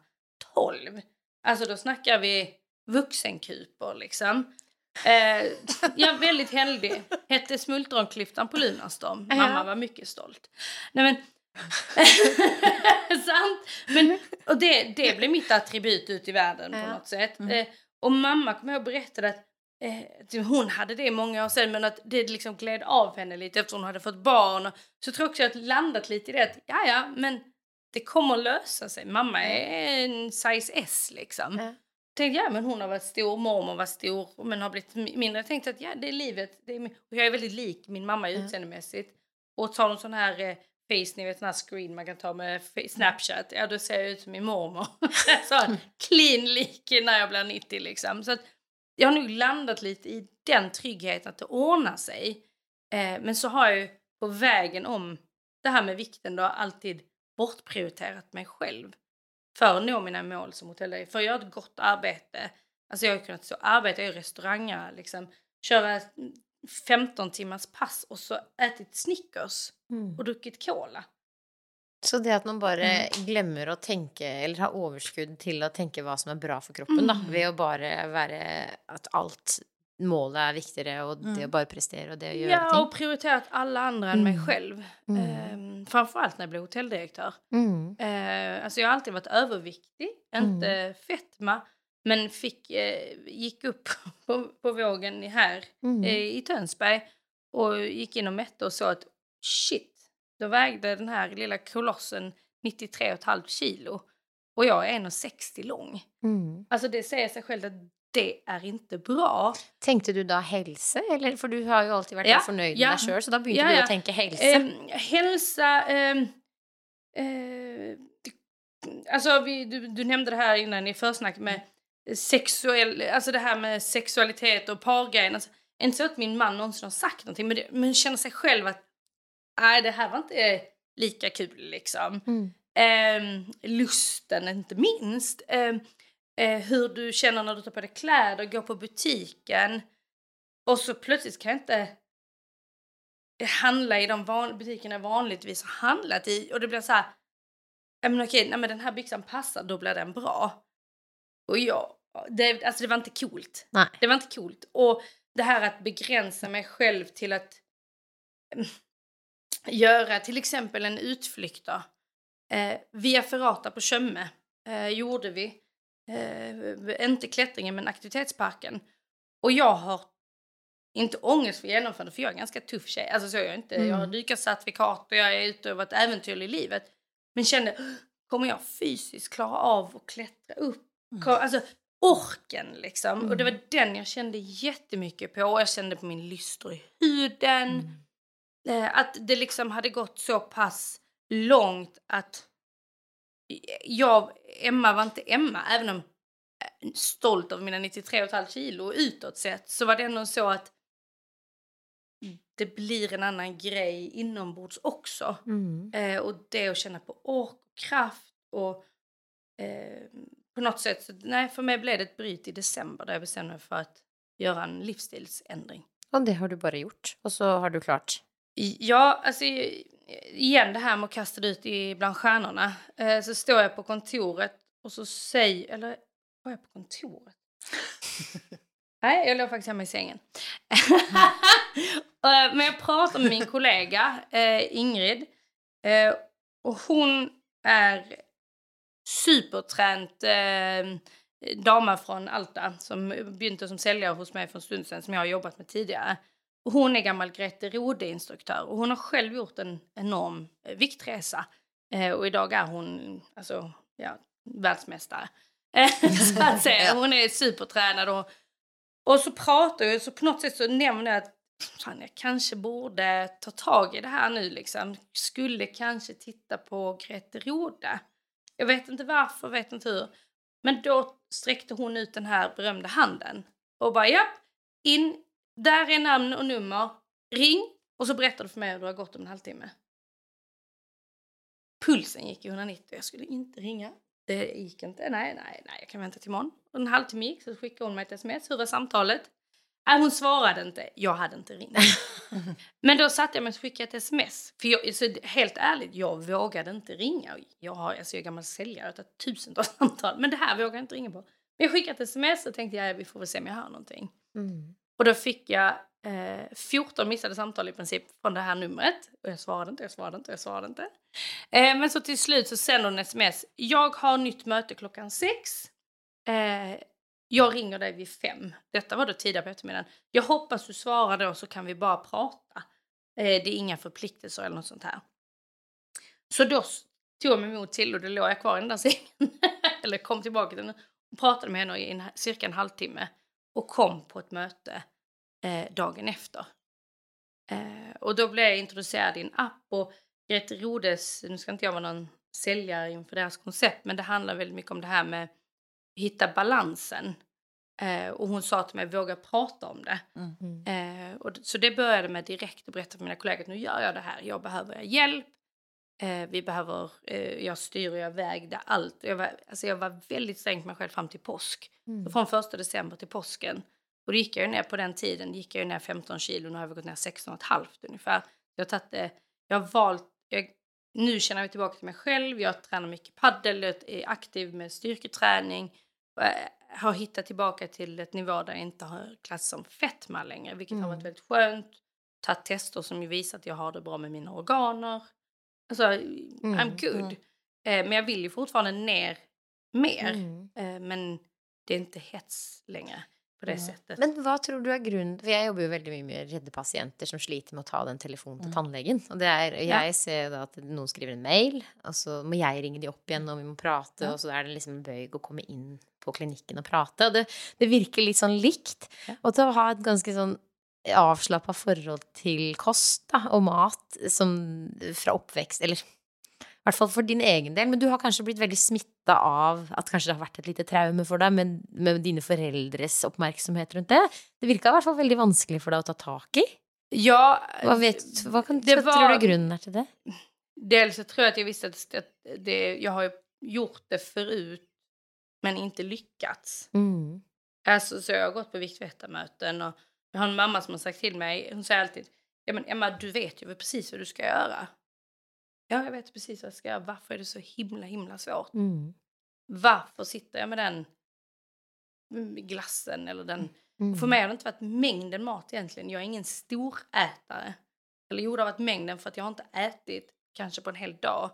12. Alltså då snackar vi vuxenkuper liksom. Eh, ja, väldigt heldig. Hette Smultronklyftan på Lunarstorm. Mamma var mycket stolt. Nej men... Sant! Men, och det, det blev mitt attribut ut i världen på något sätt. Mm. Eh, och mamma kom jag och berättade att eh, hon hade det många år sedan men att det liksom gled av henne lite eftersom hon hade fått barn. Och, så tror jag också att jag landat lite i det att ja ja men det kommer att lösa sig. Mamma är en size S liksom. Ja. Tänkte ja men hon har varit stor, mormor var stor men har blivit mi- mindre. Jag tänkte att ja det är livet. Det är, och jag är väldigt lik min mamma Ja. utseendemässigt. Och tar en sån här eh, face, ni vet sån här screen man kan ta med snapchat. Ja då ser jag ut som min mormor. så här, clean lik när jag blir 90 liksom. Så att jag har nog landat lite i den tryggheten att det ordnar sig. Eh, men så har jag ju på vägen om det här med vikten då alltid bortprioriterat mig själv för att nå mina mål som hotellare, för att göra ett gott arbete. Alltså jag har kunnat så arbeta i restauranger, liksom, köra 15 timmars pass och så ätit Snickers mm. och druckit cola. Så det att man bara mm. glömmer att tänka eller har överskott till att tänka vad som är bra för kroppen mm. då, ved att bara vara att allt målet är viktigare och mm. det att bara prestera och det att göra Ja, ting. och prioriterat alla andra än mig mm. själv. Mm. Ehm, framförallt när jag blev hotelldirektör. Mm. Ehm, alltså jag har alltid varit överviktig, inte mm. fetma. Men fick, eh, gick upp på, på vågen här mm. eh, i Tönsberg och gick in och mätte och sa att shit, då vägde den här lilla kolossen 93,5 kilo och jag är 1,60 lång. Mm. Alltså det säger sig självt att det är inte bra. Tänkte du då hälsa? Eller, för du har ju alltid varit ja, förnöjd ja, med dig själv så då började ja, du att tänka hälsa. Eh, hälsa... Eh, eh, alltså vi, du, du, nämnde det här innan i försnack med sexuell, alltså det här med sexualitet och pargrejen. Alltså, inte så att min man någonsin har sagt någonting men, det, men känner sig själv att nej det här var inte lika kul liksom. Mm. Eh, lusten inte minst. Eh, hur du känner när du tar på dig kläder, går på butiken och så plötsligt kan jag inte handla i de van butikerna jag vanligtvis har handlat i och det blir så här, men okej, nej men den här byxan passar, då blir den bra. Och jag, det, alltså det var inte coolt. Nej. Det var inte coolt. Och det här att begränsa mig själv till att mm, göra till exempel en utflykt då. Eh, via Ferrata på Tjömme eh, gjorde vi. Eh, inte klättringen men aktivitetsparken. Och jag har inte ångest för genomförandet för jag är en ganska tuff tjej. Alltså så är jag inte. Mm. Jag har mm. dykarcertifikat och jag är ute och varit äventyrlig i livet. Men kände, kommer jag fysiskt klara av att klättra upp? Mm. Alltså orken liksom. Mm. Och det var den jag kände jättemycket på. Och jag kände på min lystor i huden. Mm. Eh, att det liksom hade gått så pass långt att jag, Emma var inte Emma, även om är stolt över mina 93,5 kilo utåt sett så var det ändå så att det blir en annan grej inombords också. Mm. Eh, och det att känna på ork och kraft och eh, på något sätt, så, nej för mig blev det ett bryt i december där jag bestämde mig för att göra en livsstilsändring. Och det har du bara gjort och så har du klart? Ja, alltså igen det här med att kasta ut i bland stjärnorna. Eh, så står jag på kontoret och så säger, eller var jag på kontoret? Nej, jag låg faktiskt hemma i sängen. Eh, men jag pratar med min kollega eh, Ingrid och hon är supertränt eh, dama från Alta som begynte som säljare hos mig för en stund sedan som jag har jobbat med tidigare. Hhon är gammal Grete Rode-instruktör och hon har själv gjort en enorm eh, viktresa. Eh, och idag är hon alltså, ja, världsmästare. så att säga. Hon är supertränad och, och så pratar jag så på något sätt så nämner jag att fan, jag kanske borde ta tag i det här nu liksom. Skulle kanske titta på Grete Rode. Jag vet inte varför, vet inte hur. Men då sträckte hon ut den här berömda handen och bara ja, in där är namn och nummer. Ring och så berättar du för mig hur det har gått om en halvtimme. Pulsen gick i 190 jag skulle inte ringa. Det gick inte. Nej, nej, nej, jag kan vänta till imorgon. Och en halvtimme gick så skickade hon mig ett sms. Hur är samtalet? Nej, hon svarade inte. Jag hade inte ringt. Men då satte jag mig och skickade ett sms. För jag, så helt ärligt, jag vågade inte ringa. Jag, har, alltså jag är gammal säljare, jag har tusentals samtal. Men det här vågade jag inte ringa på. Men jag skickade ett sms och tänkte ja, vi får väl se om jag hör någonting. Mm. Och då fick jag eh, 14 missade samtal i princip från det här numret. Och jag svarade inte, jag svarade inte, jag svarade inte. Eh, men så till slut så sänder hon sms. Jag har nytt möte klockan sex. Eh, jag ringer dig vid fem. Detta var då tidigare på eftermiddagen. Jag hoppas du svarar då så kan vi bara prata. Eh, det är inga förpliktelser eller något sånt här. Så då tog jag mig emot till och då låg jag kvar i den där sängen. eller kom tillbaka till den pratade med henne i en, cirka en halvtimme och kom på ett möte eh, dagen efter. Eh, och då blev jag introducerad i en app och Grete Rodes, nu ska inte jag vara någon säljare inför deras koncept, men det handlar väldigt mycket om det här med att hitta balansen. Eh, och hon sa till mig, våga prata om det. Mm. Eh, och, så det började med direkt att berätta för mina kollegor att nu gör jag det här, jag behöver hjälp. Eh, vi behöver, eh, jag styr och jag vägde allt. Jag var, alltså jag var väldigt sträng med mig själv fram till påsk. Mm. Från första december till påsken. Och då gick jag ner på den tiden, gick jag ner 15 kilo, nu har jag gått ner 16,5 ungefär. Jag har tagit det, jag har valt, jag, nu känner jag tillbaka till mig själv, jag tränar mycket paddel, är aktiv med styrketräning. Eh, har hittat tillbaka till ett nivå där jag inte har klass som fetma längre, vilket mm. har varit väldigt skönt. Tagit tester som visar att jag har det bra med mina organer. Alltså, mm. I'm good. Mm. Eh, men jag vill ju fortfarande ner mer. Mm. Eh, men det är inte hets längre på det sättet. Men vad tror du är grunden? För jag jobbar ju väldigt mycket med rädda patienter som sliter med att ta den telefonen till mm. tandläkaren. Och det är, jag ja. ser då att någon skriver en mail och så måste jag ringa de upp igen och vi måste prata ja. och så är det liksom en bög att komma in på klinikken och prata. Och det, det virker litt sånn likt. Ja. Til å ha et ganske sånn avslappa forhold til kost og mat som fra oppvekst Eller i hvert fall for din egen del. Men du har kanskje blitt veldig smitta av at kanskje det har vært et lite traume for deg med, med dine foreldres oppmerksomhet rundt det. Det virka i hvert fall veldig vanskelig for deg å ta tak i. Ja, Hva, vet, hva kan, det var, tror du grunnen er til det? Dels så tror jag att jag visste att det, jag har gjort det förut men inte lyckats. Mm. Alltså, så jag har gått på Viktväktarmöten och jag har en mamma som har sagt till mig, hon säger alltid ja, men Emma du vet ju precis vad du ska göra. Ja, jag vet precis vad jag ska göra. Varför är det så himla himla svårt? Mm. Varför sitter jag med den glassen eller den... Mm. För mig har det inte varit mängden mat egentligen. Jag är ingen storätare. Eller jo, det har varit mängden för att jag har inte ätit kanske på en hel dag.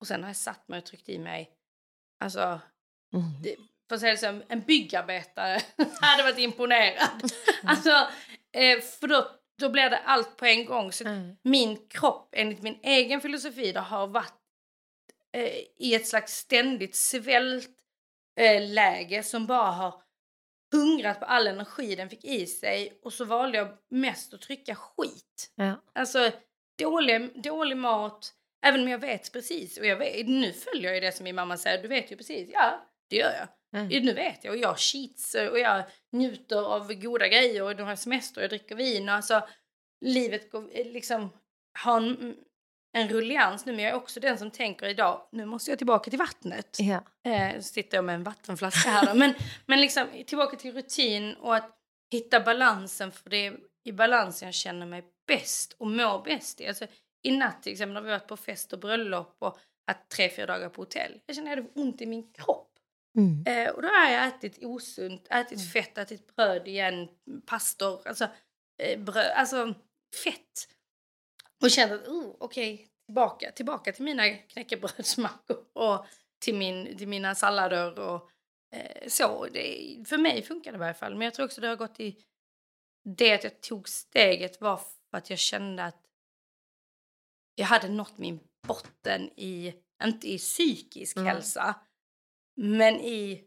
Och sen har jag satt mig och tryckt i mig alltså Mm. Det, för att säga det så, en byggarbetare hade varit imponerad. Mm. alltså, eh, för då, då blir det allt på en gång. Så mm. min kropp, enligt min egen filosofi, då, har varit eh, i ett slags ständigt svältläge eh, som bara har hungrat på all energi den fick i sig och så valde jag mest att trycka skit. Ja. Alltså dålig, dålig mat, även om jag vet precis. Och jag vet, nu följer jag ju det som min mamma säger, du vet ju precis. Ja, det gör jag. Mm. Nu vet jag och jag cheats och jag njuter av goda grejer och nu har semester och jag dricker vin och alltså livet går eh, liksom har en, en rullians nu men jag är också den som tänker idag nu måste jag tillbaka till vattnet. Ja. Eh, sitter jag med en vattenflaska här men, men liksom tillbaka till rutin och att hitta balansen för det är i balansen jag känner mig bäst och mår bäst i. Alltså, I natt till exempel har vi varit på fest och bröllop och haft tre, fyra dagar på hotell. Jag känner att jag hade ont i min kropp. Mm. Eh, och då har jag ätit osunt, ätit mm. fett, ätit bröd igen, pastor, alltså eh, bröd, alltså fett. Och känt att, oh, okej, okay, tillbaka, tillbaka till mina knäckebrödsmackor och till, min, till mina sallader och eh, så. Det, för mig funkar det i varje fall. Men jag tror också det har gått i det att jag tog steget var för att jag kände att jag hade nått min botten i, inte i psykisk mm. hälsa, men i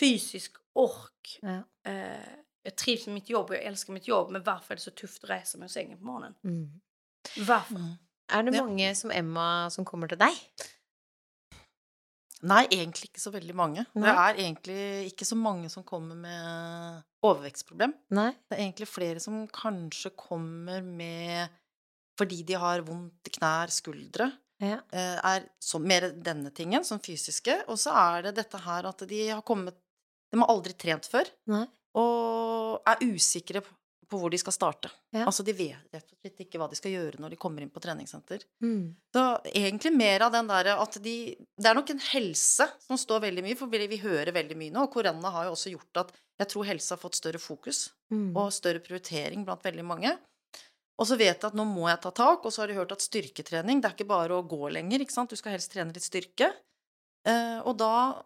fysisk ork. Ja. Eh, jag trivs med mitt jobb och jag älskar mitt jobb. Men varför är det så tufft att resa mig ur sängen på morgonen? Mm. Varför? Mm. Är det många som Emma som kommer till dig? Nej, egentligen inte så väldigt många. Det är egentligen inte så många som kommer med överväxtproblem. Nej. Det är egentligen flera som kanske kommer med för de har ont i knär, skuldre. Ja. Eh, er så, mer denne tingen, som fysiske. Og så er det dette her at de har kommet De har aldri trent før. Nei. Og er usikre på, på hvor de skal starte. Ja. Altså, de vet rett og slett ikke hva de skal gjøre når de kommer inn på treningssenter. Mm. Så egentlig mer av den derre at de Det er nok en helse som står veldig mye, for vi hører veldig mye nå. Og korona har jo også gjort at jeg tror helse har fått større fokus mm. og større prioritering blant veldig mange. Og så vet jeg at nå må jeg ta tak, og så har de hørt at styrketrening det er ikke bare å gå lenger, ikke sant, du skal helst trene litt styrke. Eh, og da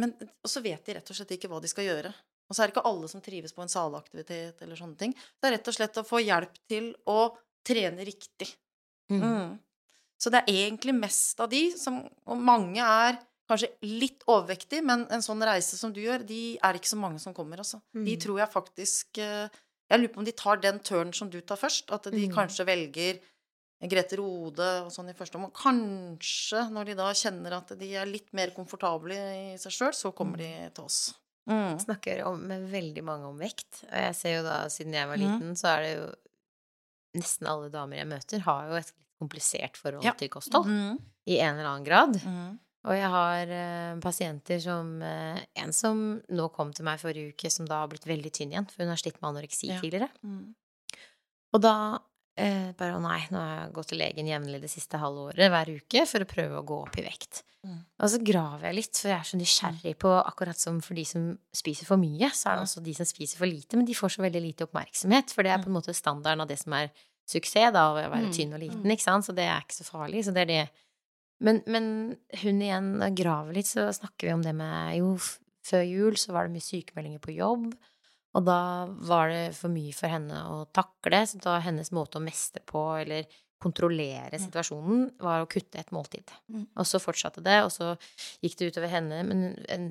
Men og så vet de rett og slett ikke hva de skal gjøre. Og så er det ikke alle som trives på en salaktivitet eller sånne ting. Det er rett og slett å få hjelp til å trene riktig. Mm. Mm. Så det er egentlig mest av de som Og mange er kanskje litt overvektige, men en sånn reise som du gjør, de er ikke så mange som kommer, altså. Mm. De tror jeg faktisk eh, jeg lurer på om de tar den turnen som du tar først. At de mm. kanskje velger Grete Rode og sånn i første omgang. Kanskje når de da kjenner at de er litt mer komfortable i seg sjøl, så kommer de til oss. Mm. snakker om, med veldig mange om vekt. Og jeg ser jo da, siden jeg var Mhm. liten, så er det jo Nesten alle damer jeg møter, har jo et komplisert forhold Ja. til kosthold. Mm. I en eller annen grad. Mm. Og jeg har eh, pasienter som eh, En som nå kom til meg forrige uke, som da har blitt veldig tynn igjen, for hun har slitt med anoreksi Ja. tidligere. Mm. Og da eh, bare å nei, nå har jeg gått til legen jevnlig det siste halve året hver uke for å prøve å gå opp i vekt. Mm. Og så graver jeg litt, for jeg er så nysgjerrig på akkurat som for de som spiser for mye, så er det også de som spiser for lite, men de får så veldig lite oppmerksomhet, for det er på en måte standarden av det som er suksess, da, å være Mm. tynn og liten, Mm. ikke sant, så det er ikke så farlig, så det er det. Men, men hun igjen graver litt, så snakker vi om det med Jo, før jul så var det mye sykemeldinger på jobb. Og da var det for mye for henne å takle, så da hennes måte å mestre på, eller kontrollere Mm. situasjonen, var å kutte et måltid. Mm. Og så fortsatte det, og så gikk det utover henne, men en,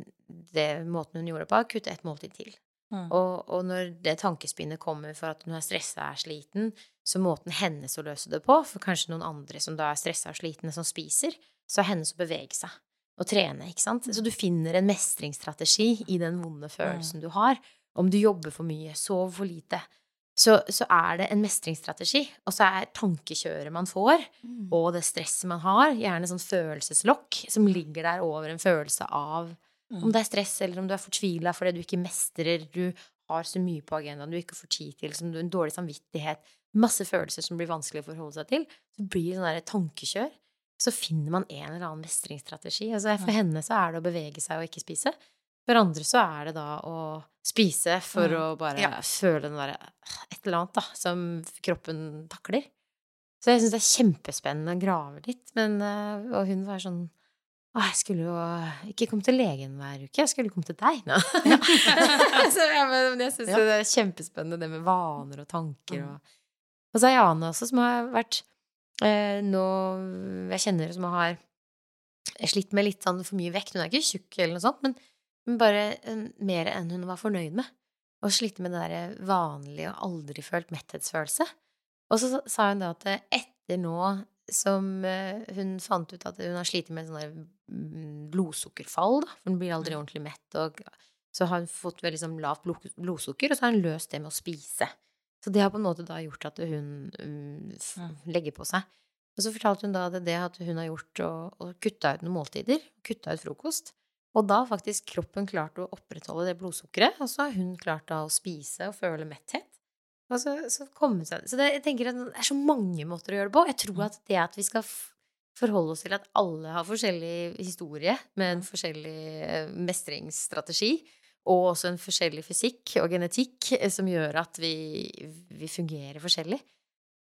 det måten hun gjorde det på, kutte et måltid til. Mm. Og, og når det tankespinnet kommer for at hun er stressa og er sliten, så måten hennes å løse det på, for kanskje noen andre som da er stressa og slitne, som spiser, så er hennes å bevege seg og trene, ikke sant. Så du finner en mestringsstrategi i den vonde følelsen du har. Om du jobber for mye, sover for lite, så, så er det en mestringsstrategi. Og så er tankekjøret man får, Mm. og det stresset man har, gjerne sånn følelseslokk som ligger der over en følelse av Mm. om det er stress, eller om du er fortvila fordi du ikke mestrer, du har så mye på agendaen du ikke får tid til, som du en dårlig samvittighet, masse følelser som blir vanskelig å forholde seg til, så blir det sånn tankekjør. Så finner man en eller annen mestringsstrategi. Altså for henne så er det å bevege seg og ikke spise. For andre så er det da å spise for Mm. å bare Ja. føle den derre et eller annet da, som kroppen takler. Så jeg syns det er kjempespennende å grave litt. Men, eh, og hun var sånn jeg skulle jo ikke komme til legen hver uke, jeg skulle komme til deg nå. så ja, men jeg syns Ja. det er kjempespennende det med vaner og tanker Mm. og Og så er jeg Ane også, som har vært eh, nå Jeg kjenner som har slitt med litt sånn for mye vekt. Hun er ikke tjukk eller noe sånt, men, men bare eh, mer enn hun var fornøyd med. Og slitt med det derre vanlige og aldri følt metthetsfølelse. Og så sa hun da at etter nå som eh, hun fant ut at hun har slitt med sånn mm, blodsukkerfall, da, hun blir aldri ordentlig mett, og så har hun fått veldig sånn lavt blod- blodsukker, og så har hun løst det med å spise. Så det har på en måte da gjort at hun Mm. legger på seg. Og så fortalte hun da at det at hun har gjort å, å kutta ut noen måltider, kutta ut frokost, og da har faktisk kroppen klart å opprettholde det blodsukkeret, og så har hun klart da å spise og føle metthet. Og så, så komme seg Så det, jeg tenker at det er så mange måter å gjøre det på. Jeg tror at det at vi skal forholde oss til at alle har forskjellig historie med en forskjellig eh, mestringsstrategi, og også en forskjellig fysikk og genetikk eh, som gjør at vi, vi fungerer forskjellig.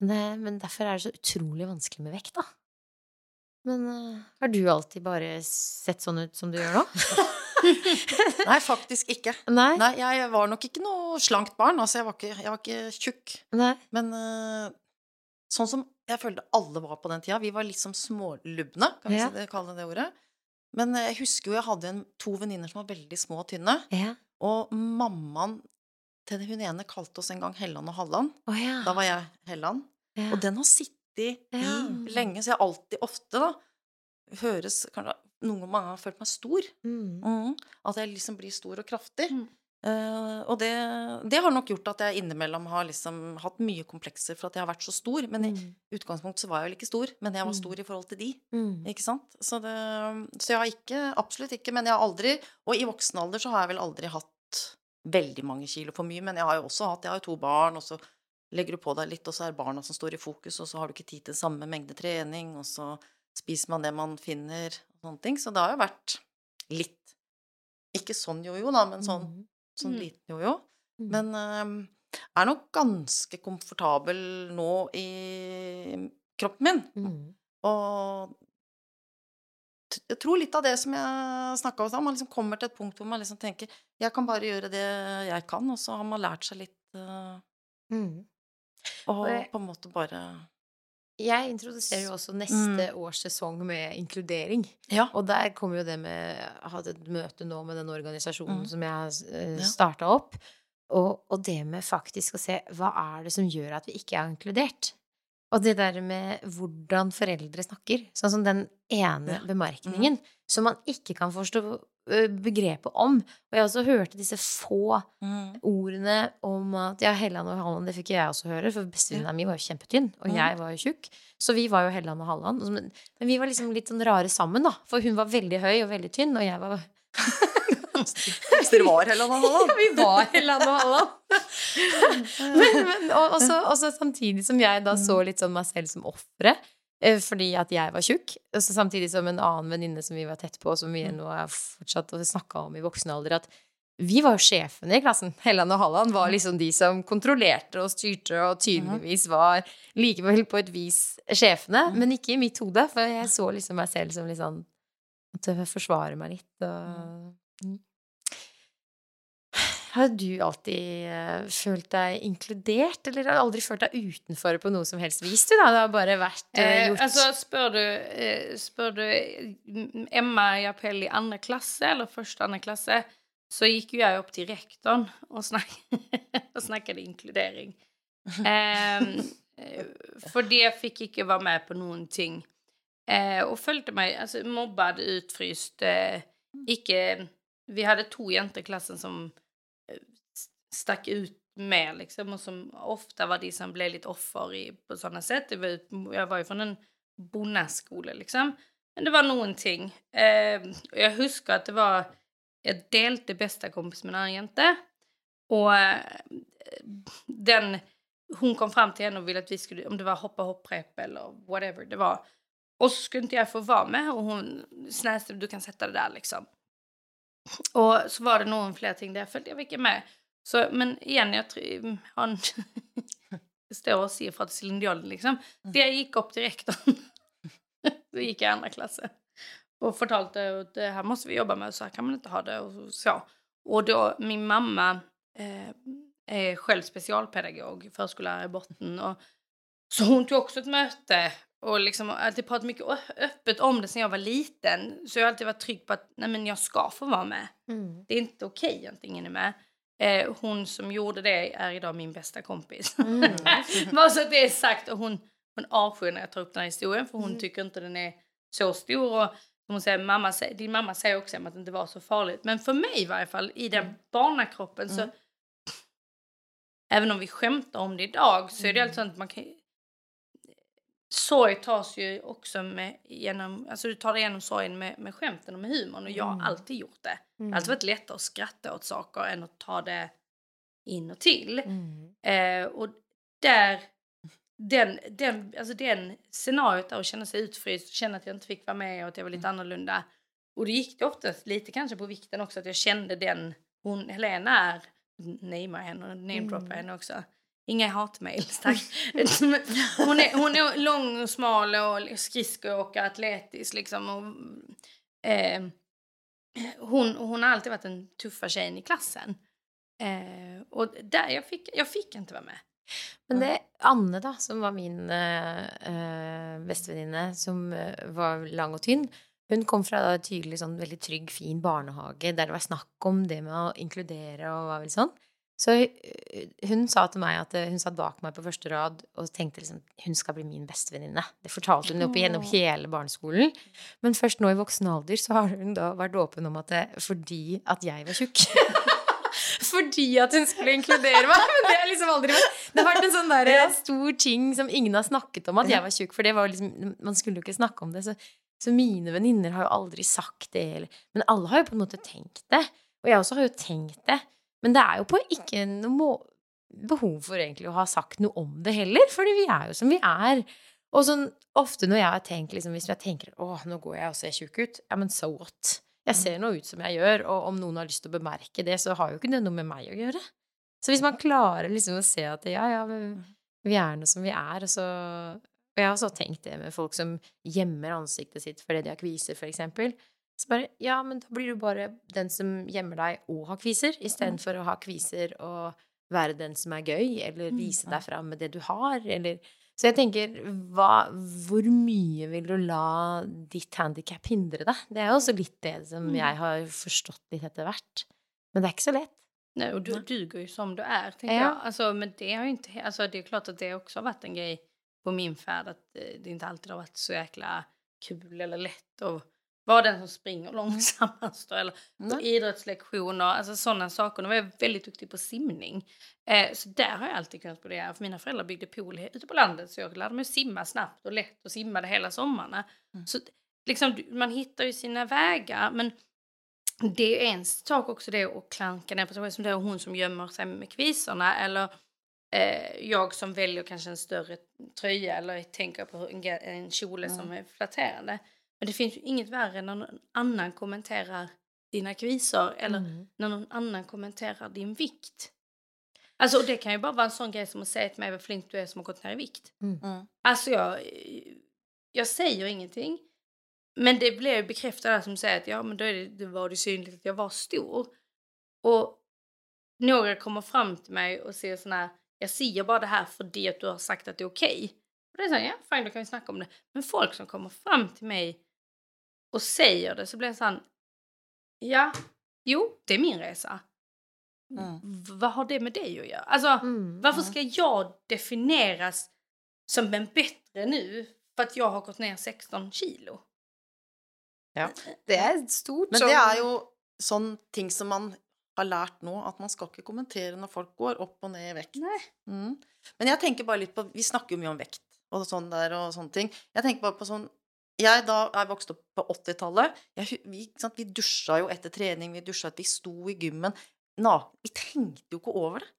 Men, men derfor er det så utrolig vanskelig med vekt, da. Men eh, har du alltid bare sett sånn ut som du gjør nå? Nei, faktisk ikke. Nei? Nei, jeg var nok ikke noe slankt barn. Altså, jeg var ikke, jeg var ikke tjukk. Nei. Men eh, sånn som jeg følte alle var på den tida Vi var liksom smålubne, kan vi Ja. si det, kalle det ordet. Men eh, jeg husker jo jeg hadde en, to venninner som var veldig små og tynne. Ja. Og mammaen til hun ene kalte oss en gang Helland og Halland. Å ja. Da var jeg Helland. Og den har sittet i lenge, så jeg alltid ofte da høres kanskje Noen ganger har følt meg stor. Mm. Mhm. At jeg liksom blir stor og kraftig. Mm. Eh, og det, det har nok gjort at jeg innimellom har liksom hatt mye komplekser for at jeg har vært så stor. Men i Mm. utgangspunktet så var jeg vel ikke stor, men jeg var Mm. stor i forhold til de. Mm. Ikke sant? Så, det, så jeg har ikke Absolutt ikke. Men jeg har aldri Og i voksen alder så har jeg vel aldri hatt veldig mange kilo for mye. Men jeg har jo også hatt Jeg har jo to barn, og så legger du på deg litt, og så er barna som står i fokus, og så har du ikke tid til samme mengde trening, og så spiser man det man finner, og sånne ting. Så det har jo vært litt Ikke sånn jojo, da, men sånn, Mm. sånn Mm. liten jojo. Mm. Men øhm, er nok ganske komfortabel nå i kroppen min. Mm. Og jeg tror litt av det som jeg snakka om, man liksom kommer til et punkt hvor man liksom tenker jeg kan bare gjøre det jeg kan, og så har man lært seg litt øh, Mm. og på en måte bare Jeg introduserer jo også neste års sesong med inkludering. Ja. Og der kommer jo det med Jeg har hatt et møte nå med den organisasjonen Mm. som jeg har uh, Ja. starta opp. Og, og det med faktisk å se hva er det som gjør at vi ikke er inkludert? Og det der med hvordan foreldre snakker, sånn som den ene Ja. bemerkningen som man ikke kan forstå begrepet om. Og jeg også hørte disse få Mm. ordene om at ja, Helland og Halland, det fikk jeg også høre, for bestevenninna mi var jo kjempetynn, og Mm. jeg var jo tjukk. Så vi var jo Helland og Halland. Men vi var liksom litt sånn rare sammen, da. For hun var veldig høy og veldig tynn, og jeg var Hvis dere var Helland og Halland. Ja, vi var Helland og Halland. men, men, og, også, også samtidig som jeg da så litt sånn meg selv som offeret. eh, Fordi at jeg var tjukk. og så Samtidig som en annen venninne som vi var tett på, som vi nå har fortsatt å snakke om i voksen alder, at vi var sjefene i klassen. Helland og Halland var liksom de som kontrollerte og styrte, og tydeligvis var likevel på et vis sjefene, men ikke i mitt hode, for jeg så liksom meg selv som litt sånn Måtte forsvare meg litt og mm. Har du alltid eh, følt deg inkludert, eller har du aldri følt deg utenfor på noe som helst vis? Du, da? Det har bare vært eh, Eh, gjort alltså spör du, eh, spör du eh, Emma Japell i andra klasse eller första andra klasse så gick ju jag upp till rektorn och, snack och snackade inkludering. Eh, för det fick inte vara med på någonting. Eh, och följde mig, alltså mobbad, utfryst, eh, icke, vi hade två jenter i klassen som eh, stack ut med liksom och som ofta var de som blev lite offer i, på sådana sätt. Det var, ut- jag var ju från en bondeskola liksom. Men det var någonting. Eh, och jag huskar att det var, jag delte bästa kompis med en annan jente. Och eh, den, hon kom fram till henne och ville att vi skulle, om det var hoppa hopprep eller whatever det var. Och så skulle inte jag få vara med och hon snäste, du kan sätta det där liksom. Och så var det någon fler ting där jag följde jag fick med. Så, men igen, jag tror, en stor siffra till Céline Dion liksom. Så jag gick upp rektorn. så gick jag i andra klassen. Och fortalte att det här måste vi jobba med, så här kan man inte ha det och så. Och då, min mamma eh, är själv specialpedagog, förskollärare i botten. Och, så hon tog också ett möte och liksom har alltid pratat mycket öppet om det sedan jag var liten. Så jag har alltid varit trygg på att nej, men jag ska få vara med. Mm. Det är inte okej att ingen är med. Eh, hon som gjorde det är idag min bästa kompis. Mm. Bara så att det är sagt. Och hon, hon avskyr när jag tar upp den här historien för hon Mm. tycker inte den är så stor. Och hon säger, mamma, din mamma säger också att det inte var så farligt. Men för mig i varje fall, i den Mm. barnakroppen så... Även om vi skämtar om det idag så är det Mm. alltså att man kan... Sorg tas ju också med, genom, alltså du tar igenom sorgen med, med skämten och med humorn och jag Mm. har alltid gjort det. Det har Mm. alltid varit lättare att skratta åt saker än att ta det in och till. Mm. Eh, och där, den, den, alltså den scenariot där att känna sig utfryst, känna att jag inte fick vara med och att jag var lite annorlunda. Och det gick det oftast lite kanske på vikten också att jag kände den, hon, Helena är, namea henne och namedroppar Mm. henne också. Inga hatmejl, tack. hon, är, hon är lång och smal och skridskoåkare, atletisk liksom. Och, eh, hon, hon har alltid varit den tuffa tjejen i klassen. Eh, och där, jag fick, jag fick inte vara med. Men det Anne, da, som var min uh, bestevenninne, som eh, var lang og tynn, hun kom fra da, tydelig sånn veldig trygg, fin barnehage der det var snakk om det med å inkludere og var vel sånn. Så eh, hun sa til meg at eh, hun satt bak meg på første rad og tenkte liksom hun skal bli min bestevenninne. Det fortalte hun opp igjennom Åh. hele barneskolen. Men først nå i voksen alder så har hun da vært åpen om at det, fordi at jeg var tjukk fordi at hun skulle inkludere meg. Men det har liksom aldri vært Det har vært en sånn der stor ting som ingen har snakket om, at jeg var tjukk. For det var liksom Man skulle jo ikke snakke om det. Så, så mine venninner har jo aldri sagt det. Eller, men alle har jo på en måte tenkt det. Og jeg også har jo tenkt det. Men det er jo på ikke noe behov for egentlig å ha sagt noe om det heller, fordi vi er jo som vi er. Og sånn ofte når jeg har tenkt liksom, Hvis jeg tenker å, nå går jeg og ser tjukk ut, ja, men so what? Jeg ser nå ut som jeg gjør, og om noen har lyst til å bemerke det, så har jo ikke det noe med meg å gjøre. Så hvis man klarer liksom å se at ja, ja, men vi er nå som vi er, og så Og jeg har også tenkt det med folk som gjemmer ansiktet sitt fordi de har kviser, for eksempel. Så bare Ja, men da blir du bare den som gjemmer deg og har kviser, istedenfor å ha kviser og være den som er gøy, eller vise deg fram med det du har, eller Så jeg tenker, hva, hvor mye vil du la ditt handikap hindre deg? Det er jo også litt det som jeg har forstått litt etter hvert. Men det er ikke så lett. Nej, och du duger ju som du är, tänker Ja. jag. Alltså, men det har inte... Alltså, det är klart att det också har varit en grej på min färd att eh, det inte alltid har varit så jäkla kul eller lätt att vara den som springer långsammast då, eller på idrottslektioner, alltså sådana saker. Nu var jag väldigt duktig på simning. Eh, så där har jag alltid kunnat brodera. För mina föräldrar byggde pool ute på landet så jag lärde mig simma snabbt och lätt och simmade hela sommarna. Mm. Så liksom, man hittar ju sina vägar men det är en sak också det att klanka ner på sig som det är hon som gömmer sig med kvisorna eller eh, jag som väljer kanske en större tröja eller tänker på en, en kjol mm. som är flatterande. Men det finns ju inget värre när någon annan kommenterar dina kvisor eller mm. när någon annan kommenterar din vikt. Alltså det kan ju bara vara en sån grej som att säga till mig vad flink du är som har gått ner i vikt. Mm. mm. Alltså jag, jag säger ingenting. Men det blev bekräftat som säger att ja men då är det, det var det synligt att jag var stor. Och några kommer fram till mig och säger sån här, jag ser bara det här för det att du har sagt att det är okej. Okay. Och det är så här, ja fine då kan vi snacka om det. Men folk som kommer fram till mig och säger det så blir jag sån, ja, jo det är min resa. Mm. Vad har det med dig att göra? Alltså mm. varför ska jag definieras som en bättre nu för att jag har gått ner 16 kilo? Ja. Det är stort. Men det är ju sån ting som man har lärt nu, att man ska inte kommentera när folk går upp och ner i vikt. Mm. Men jag tänker bara lite på, vi snackar ju mycket om vikt och sånt där och sånt ting. Jag tänker bara på sån jag da jeg vokste opp på 80-tallet. Vi, vi dusja jo etter trening, vi dusja at vi sto i gymmen. Naken. Vi tenkte jo ikke over det.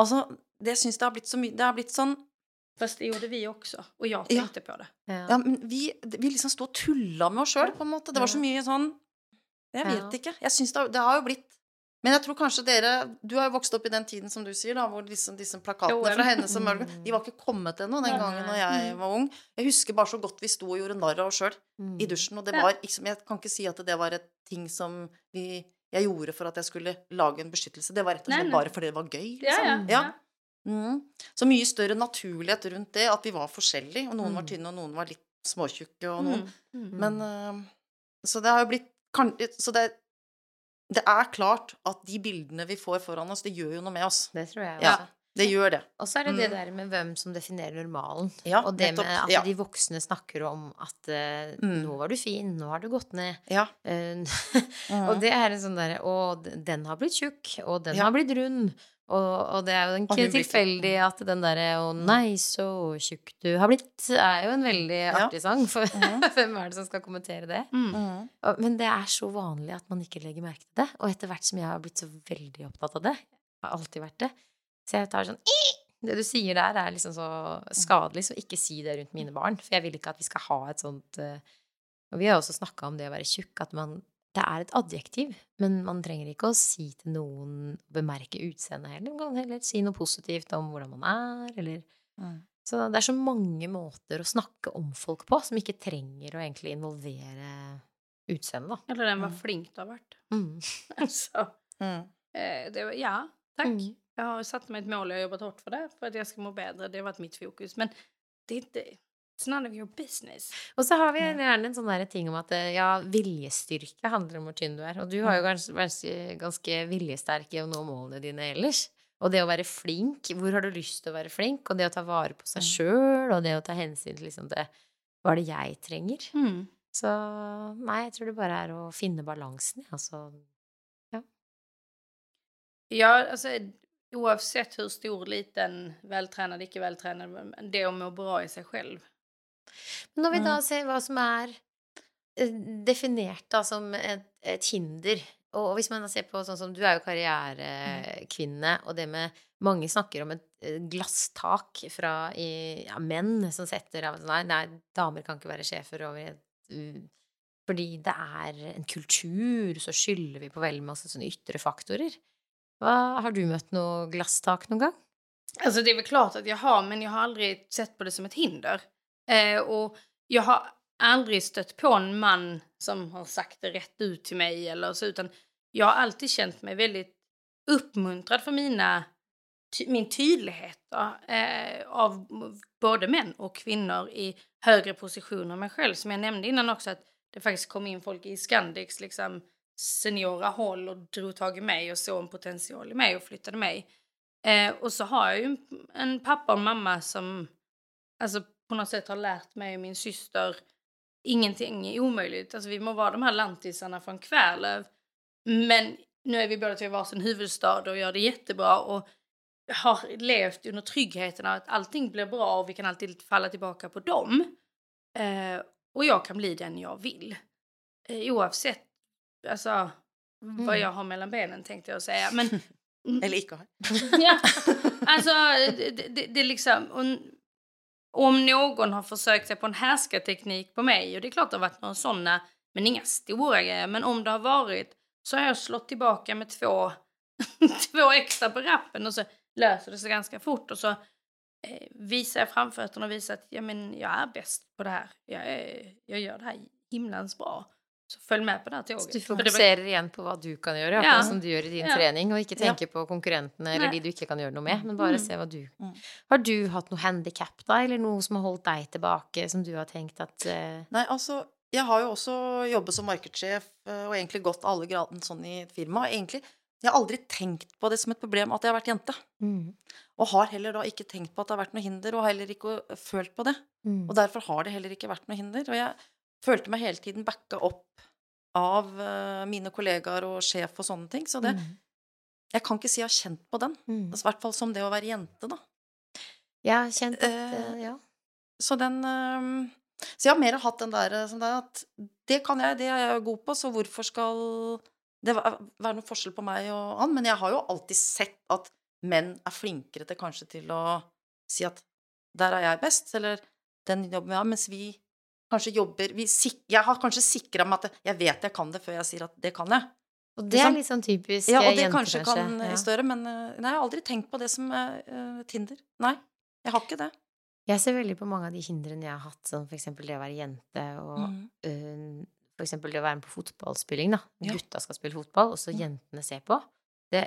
Altså, det syns jeg har blitt så mye Det har blitt sånn Fast det gjorde vi också, och jag tänkte ja. på det. Ja. ja. men vi, vi liksom stod och tullade med oss själva på en måte. Det var så mycket sån Jag vet ja. inte. Jag syns det, det, har ju blivit Men jag tror kanske dere Du har ju vuxit upp i den tiden som du säger, då, hvor liksom, disse plakatene fra henne som De var inte kommit ännu den gången när jag mm. var ung. Jag husker bara så gott vi stod och gjorde narr av oss själva mm. i duschen. Och det var liksom, jag kan inte säga att det var ett ting som vi jag gjorde för att jag skulle laga en beskyttelse. Det var rätt och slett bara för det var gøy. Liksom. Ja, ja, ja. Mm. Så mycket större naturlighet runt det, att vi var olika. Och någon mm. var tynn och någon var lite någon. Mm. mm. Men uh, Så det har ju blivit Så det, det är klart att de bilderna vi får föran oss, det gör ju något med oss. Det tror jag. Ja. Det gör det. Och så är det det mm. där med vem som definierar normalen. Ja, och det med att ja. de vuxna snackar om att uh, mm. nu var du fin, nu har du gått ner. Ja. Uh, och det är en sån där, och den har blivit tjock och den har blivit rund. Och, och det är ju inte tillfälligt att den där åh nej så tjock du har blivit är ju en väldigt artig sång för mm. vem är det som ska kommentera det? Mm. mm. Men det är så vanligt att man inte lägger märke till det och efterhvert som jag har blivit så väldigt upptagen av det, har alltid varit det så jag tar sånn Det du sier der, er liksom så skadelig, så ikke si det rundt mine barn. For jeg vil ikke at vi skal ha et sånt eh, Og vi har også snakka om det å være tjukk, at man Det er et adjektiv, men man trenger ikke å si til noen Bemerke utseendet heller. Man kan heller si noe positivt om hvordan man er, eller mm. Så det er så mange måter å snakke om folk på som ikke trenger å egentlig involvere utseendet, da. Eller den var mm. flink du har vært. Mm. altså mm. Eh, det var, Ja, takk. Mm. Jag har satt mig ett mål och jobbat hårt för det, för att jag ska må bättre. Det har varit mitt fokus. Men det är inte... It's none of your business. Och så har vi gärna en sån där ting om att eh, ja, viljestyrka handlar om hur tynn du är. Och du har ju ganska, ganska, ganska viljestark i att nå målen dina ellers. Och det att vara flink, hur har du lust att vara flink? Och det att ta vara på sig själv och det att ta hänsyn till liksom det, vad är det jag tränger? Mm. Så nej, jag tror det bara är att finna balansen. Alltså, ja. Ja, alltså Oavsett hur stor, liten, vältränad, icke vältränad, det att må bra i sig själv. Men om vi då mm. ser vad som är eh, definierat som ett, ett hinder och om man ser på sånt som du är ju karriärkvinna mm. och det med många snackar om eh, glasstak från ja, män som sätter av nej, nej, damer kan inte vara chefer över ett för det är en kultur så skyller vi på väldigt massa såna yttre faktorer. Va, har du mött något glasstak någon gång? Alltså det är väl klart att jag har, men jag har aldrig sett på det som ett hinder. Eh, och jag har aldrig stött på en man som har sagt det rätt ut till mig eller så, utan jag har alltid känt mig väldigt uppmuntrad för mina, ty min tydlighet då, eh, av både män och kvinnor i högre positioner än mig själv. Som jag nämnde innan också att det faktiskt kom in folk i Scandics liksom seniora håll och drog tag i mig och såg en potential i mig och flyttade mig. Eh, och så har jag ju en, pappa och mamma som alltså på något sätt har lärt mig och min syster ingenting är omöjligt. Alltså vi må vara de här lantisarna från Kvärlöv. Men nu är vi båda till varsin huvudstad och gör det jättebra och har levt under tryggheten av att allting blir bra och vi kan alltid falla tillbaka på dem. Eh, och jag kan bli den jag vill. Eh, oavsett alltså, mm. vad jag har mellan benen tänkte jag säga. Men, Eller icke har. ja, alltså det, det, det liksom... Och, om någon har försökt sig på en härskarteknik på mig, och det är klart det har varit några sådana, men inga stora grejer, men om det har varit så har jag slått tillbaka med två, två extra på rappen och så löser det sig ganska fort och så eh, visar jag framfötterna och visar att ja, men jag är bäst på det här. Jag, är, jag gör det här himlans bra. Så följ med på det här tåget. Så du fokuserar igen på vad du kan göra, ja. som du gör i din ja. träning, och inte tänker ja. på konkurrenterna eller Nej. de du inte kan göra något med, men bara mm. se vad du... Mm. Har du haft något handikapp då, eller något som har hållit dig tillbaka, som du har tänkt att... Uh... Nej, alltså, jag har ju också jobbat som marknadschef eh, och egentligen gått alla grader sån i ett firma. Egentligen, jag har aldrig tänkt på det som ett problem att jag har varit jente. Mm. Och har heller då inte tänkt på att det har varit något hinder, och heller inte följt på det. Mm. Och därför har det heller inte varit något hinder. Och jag følte meg hele tiden backa opp av uh, mine kollegaer og sjef og sånne ting. Så det mm. Jeg kan ikke si jeg har kjent på den. Mm. I hvert fall som det å være jente, da. Ja, kjent at, uh, ja. Så den uh, Så jeg har mer hatt den der, sånn der at det kan jeg, det er jeg god på, så hvorfor skal det være noen forskjell på meg og han? Men jeg har jo alltid sett at menn er flinkere til kanskje til å si at der er jeg best, eller den jobben vi har, mens vi kanskje jobber vi, Jeg har kanskje sikra meg at jeg vet jeg kan det, før jeg sier at det kan jeg. Og det er litt sånn typisk Ja, og det kanskje kan ja. større, men eh, nei, jeg har aldri tenkt på det som uh, Tinder. Nei, jeg har ikke det. Jeg ser veldig på mange av de hindrene jeg har hatt, som for eksempel det å være jente, og mm. uh, for eksempel det være med på fotballspilling, da. Ja. Gutta skal spille fotball, og så mm. jentene ser på. Det,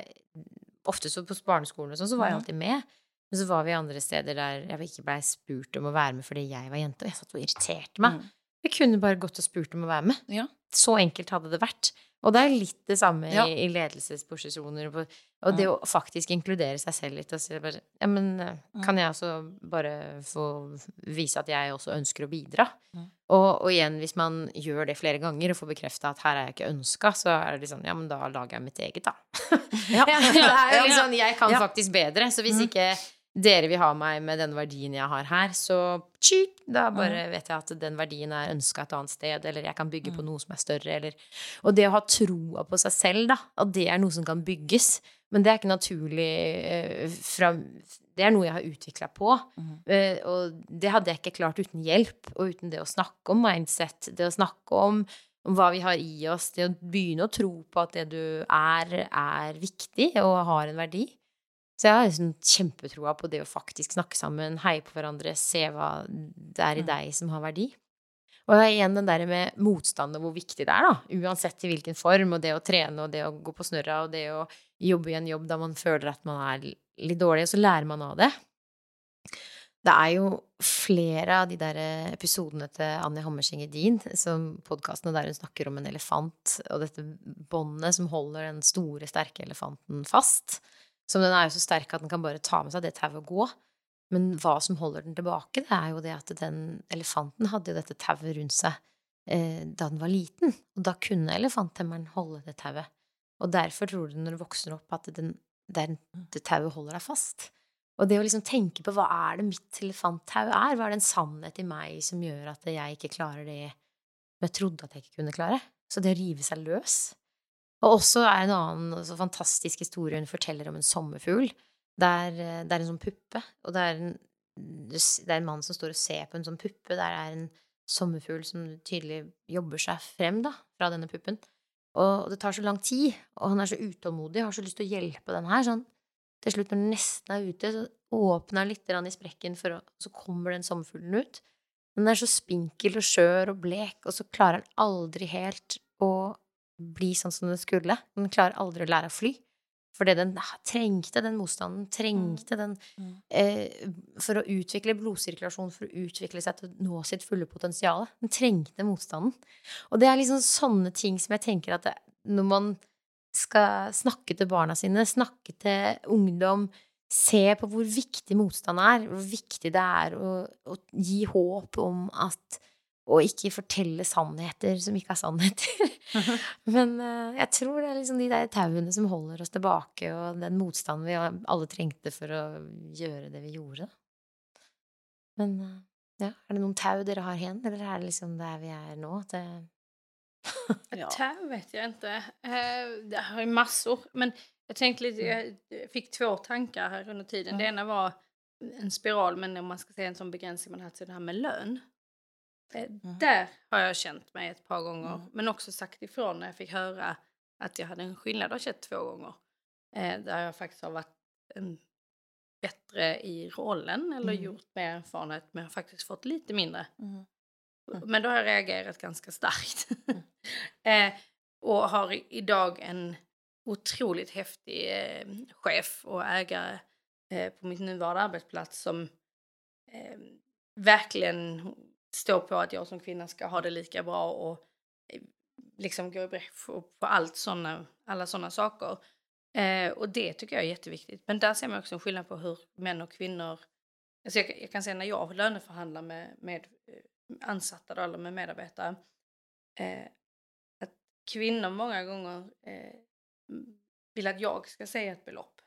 ofte så på barneskolen så var jeg alltid med. Men så var vi andre steder der jeg ikke blei spurt om å være med fordi jeg var jente, og jeg satt og irriterte meg. Mm. Jeg kunne bare gått og spurt om å være med. Ja. Så enkelt hadde det vært. Og det er litt det samme ja. i, i ledelsesposisjoner. Og det å faktisk inkludere seg selv litt og si bare Ja, men eh, mm. kan jeg også bare få vise at jeg også ønsker å bidra? Mm. Og, og, igjen, hvis man gjør det flere ganger og får bekrefta at her er jeg ikke ønska, så er det sånn Ja, men da lager jeg mitt eget, da. ja. det er jo litt sånn Jeg kan faktisk bedre. Så hvis mm. ikke dere vil ha meg med den verdien jeg har her, så tjik, da bare vet jeg at den verdien er ønska et annet sted, eller jeg kan bygge på mm. noe som er større, eller Og det å ha troa på seg selv, da, at det er noe som kan bygges, men det er ikke naturlig eh, fra Det er noe jeg har utvikla på, mm. eh, og det hadde jeg ikke klart uten hjelp, og uten det å snakke om mindset, det å snakke om om hva vi har i oss, det å begynne å tro på at det du er, er viktig og har en verdi. Så jeg har liksom kjempetroa på det å faktisk snakke sammen, heie på hverandre, se hva det er i mm. deg som har verdi. Og igjen den der med motstand og hvor viktig det er, da. Uansett i hvilken form, og det å trene og det å gå på snørra og det å jobbe i en jobb da man føler at man er litt dårlig, og så lærer man av det. Det er jo flere av de der episodene til Anja Hammerseng Edin, som podkastene der hun snakker om en elefant, og dette båndet som holder den store, sterke elefanten fast. Som den er jo så sterk at den kan bare ta med seg det tauet og gå. Men hva som holder den tilbake, det er jo det at den elefanten hadde jo dette tauet rundt seg eh, da den var liten. Og da kunne elefanthemmeren holde det tauet. Og derfor tror du når du vokser opp, at den, den, det tauet holder deg fast. Og det å liksom tenke på hva er det mitt elefanttau er? Hva er det en sannhet i meg som gjør at jeg ikke klarer det jeg trodde at jeg ikke kunne klare? Så det å rive seg løs og også er en annen altså, fantastisk historie hun forteller om en sommerfugl. Det er, eh, det er en sånn puppe, og det er en, det er en mann som står og ser på en sånn puppe. Der er en sommerfugl som tydelig jobber seg frem da, fra denne puppen. Og det tar så lang tid, og han er så utålmodig og har så lyst til å hjelpe den her. Sånn. Til slutt, når den nesten er ute, så åpner han litt i sprekken, for å, så kommer den sommerfuglen ut. Den er så spinkel og skjør og blek, og så klarer han aldri helt å bli sånn som den skulle. Den klarer aldri å lære å fly. Fordi den trengte den motstanden, trengte mm. den mm. eh, For å utvikle blodsirkulasjon, for å utvikle seg til å nå sitt fulle potensial. Den trengte motstanden. Og det er liksom sånne ting som jeg tenker at det, når man skal snakke til barna sine, snakke til ungdom, se på hvor viktig motstand er, hvor viktig det er å, å gi håp om at og ikke fortelle sannheter som ikke er sannheter. Men uh, jeg tror det er liksom de der tauene som holder oss tilbake, og den motstanden vi alle trengte for å gjøre det vi gjorde. Men uh, ja, er det noen tau dere har igjen, eller er det liksom der vi er nå? Det ja. Tau vet jag inte. Eh, det har ju massor. Men jag tänkte lite, mm. jag fick två tankar här under tiden. Mm. Det ena var en spiral, men om man ska säga en sån begränsning man hade till det här med lön. Mm. Där har jag känt mig ett par gånger, mm. men också sagt ifrån när jag fick höra att jag hade en skillnad har känt två gånger. Eh, där jag faktiskt har varit en bättre i rollen eller mm. gjort mer erfarenhet men har faktiskt fått lite mindre. Mm. Mm. Men då har jag reagerat ganska starkt. Mm. eh, och har idag en otroligt häftig eh, chef och ägare eh, på mitt nuvarande arbetsplats som eh, verkligen står på att jag som kvinna ska ha det lika bra och eh, liksom gå i bräsch på allt såna, alla sådana saker. Eh, och det tycker jag är jätteviktigt. Men där ser man också en skillnad på hur män och kvinnor... Alltså jag, jag kan säga när jag löneförhandlar med, med eh, ansatta då, eller med medarbetare. Eh, att kvinnor många gånger eh, vill att jag ska säga ett belopp.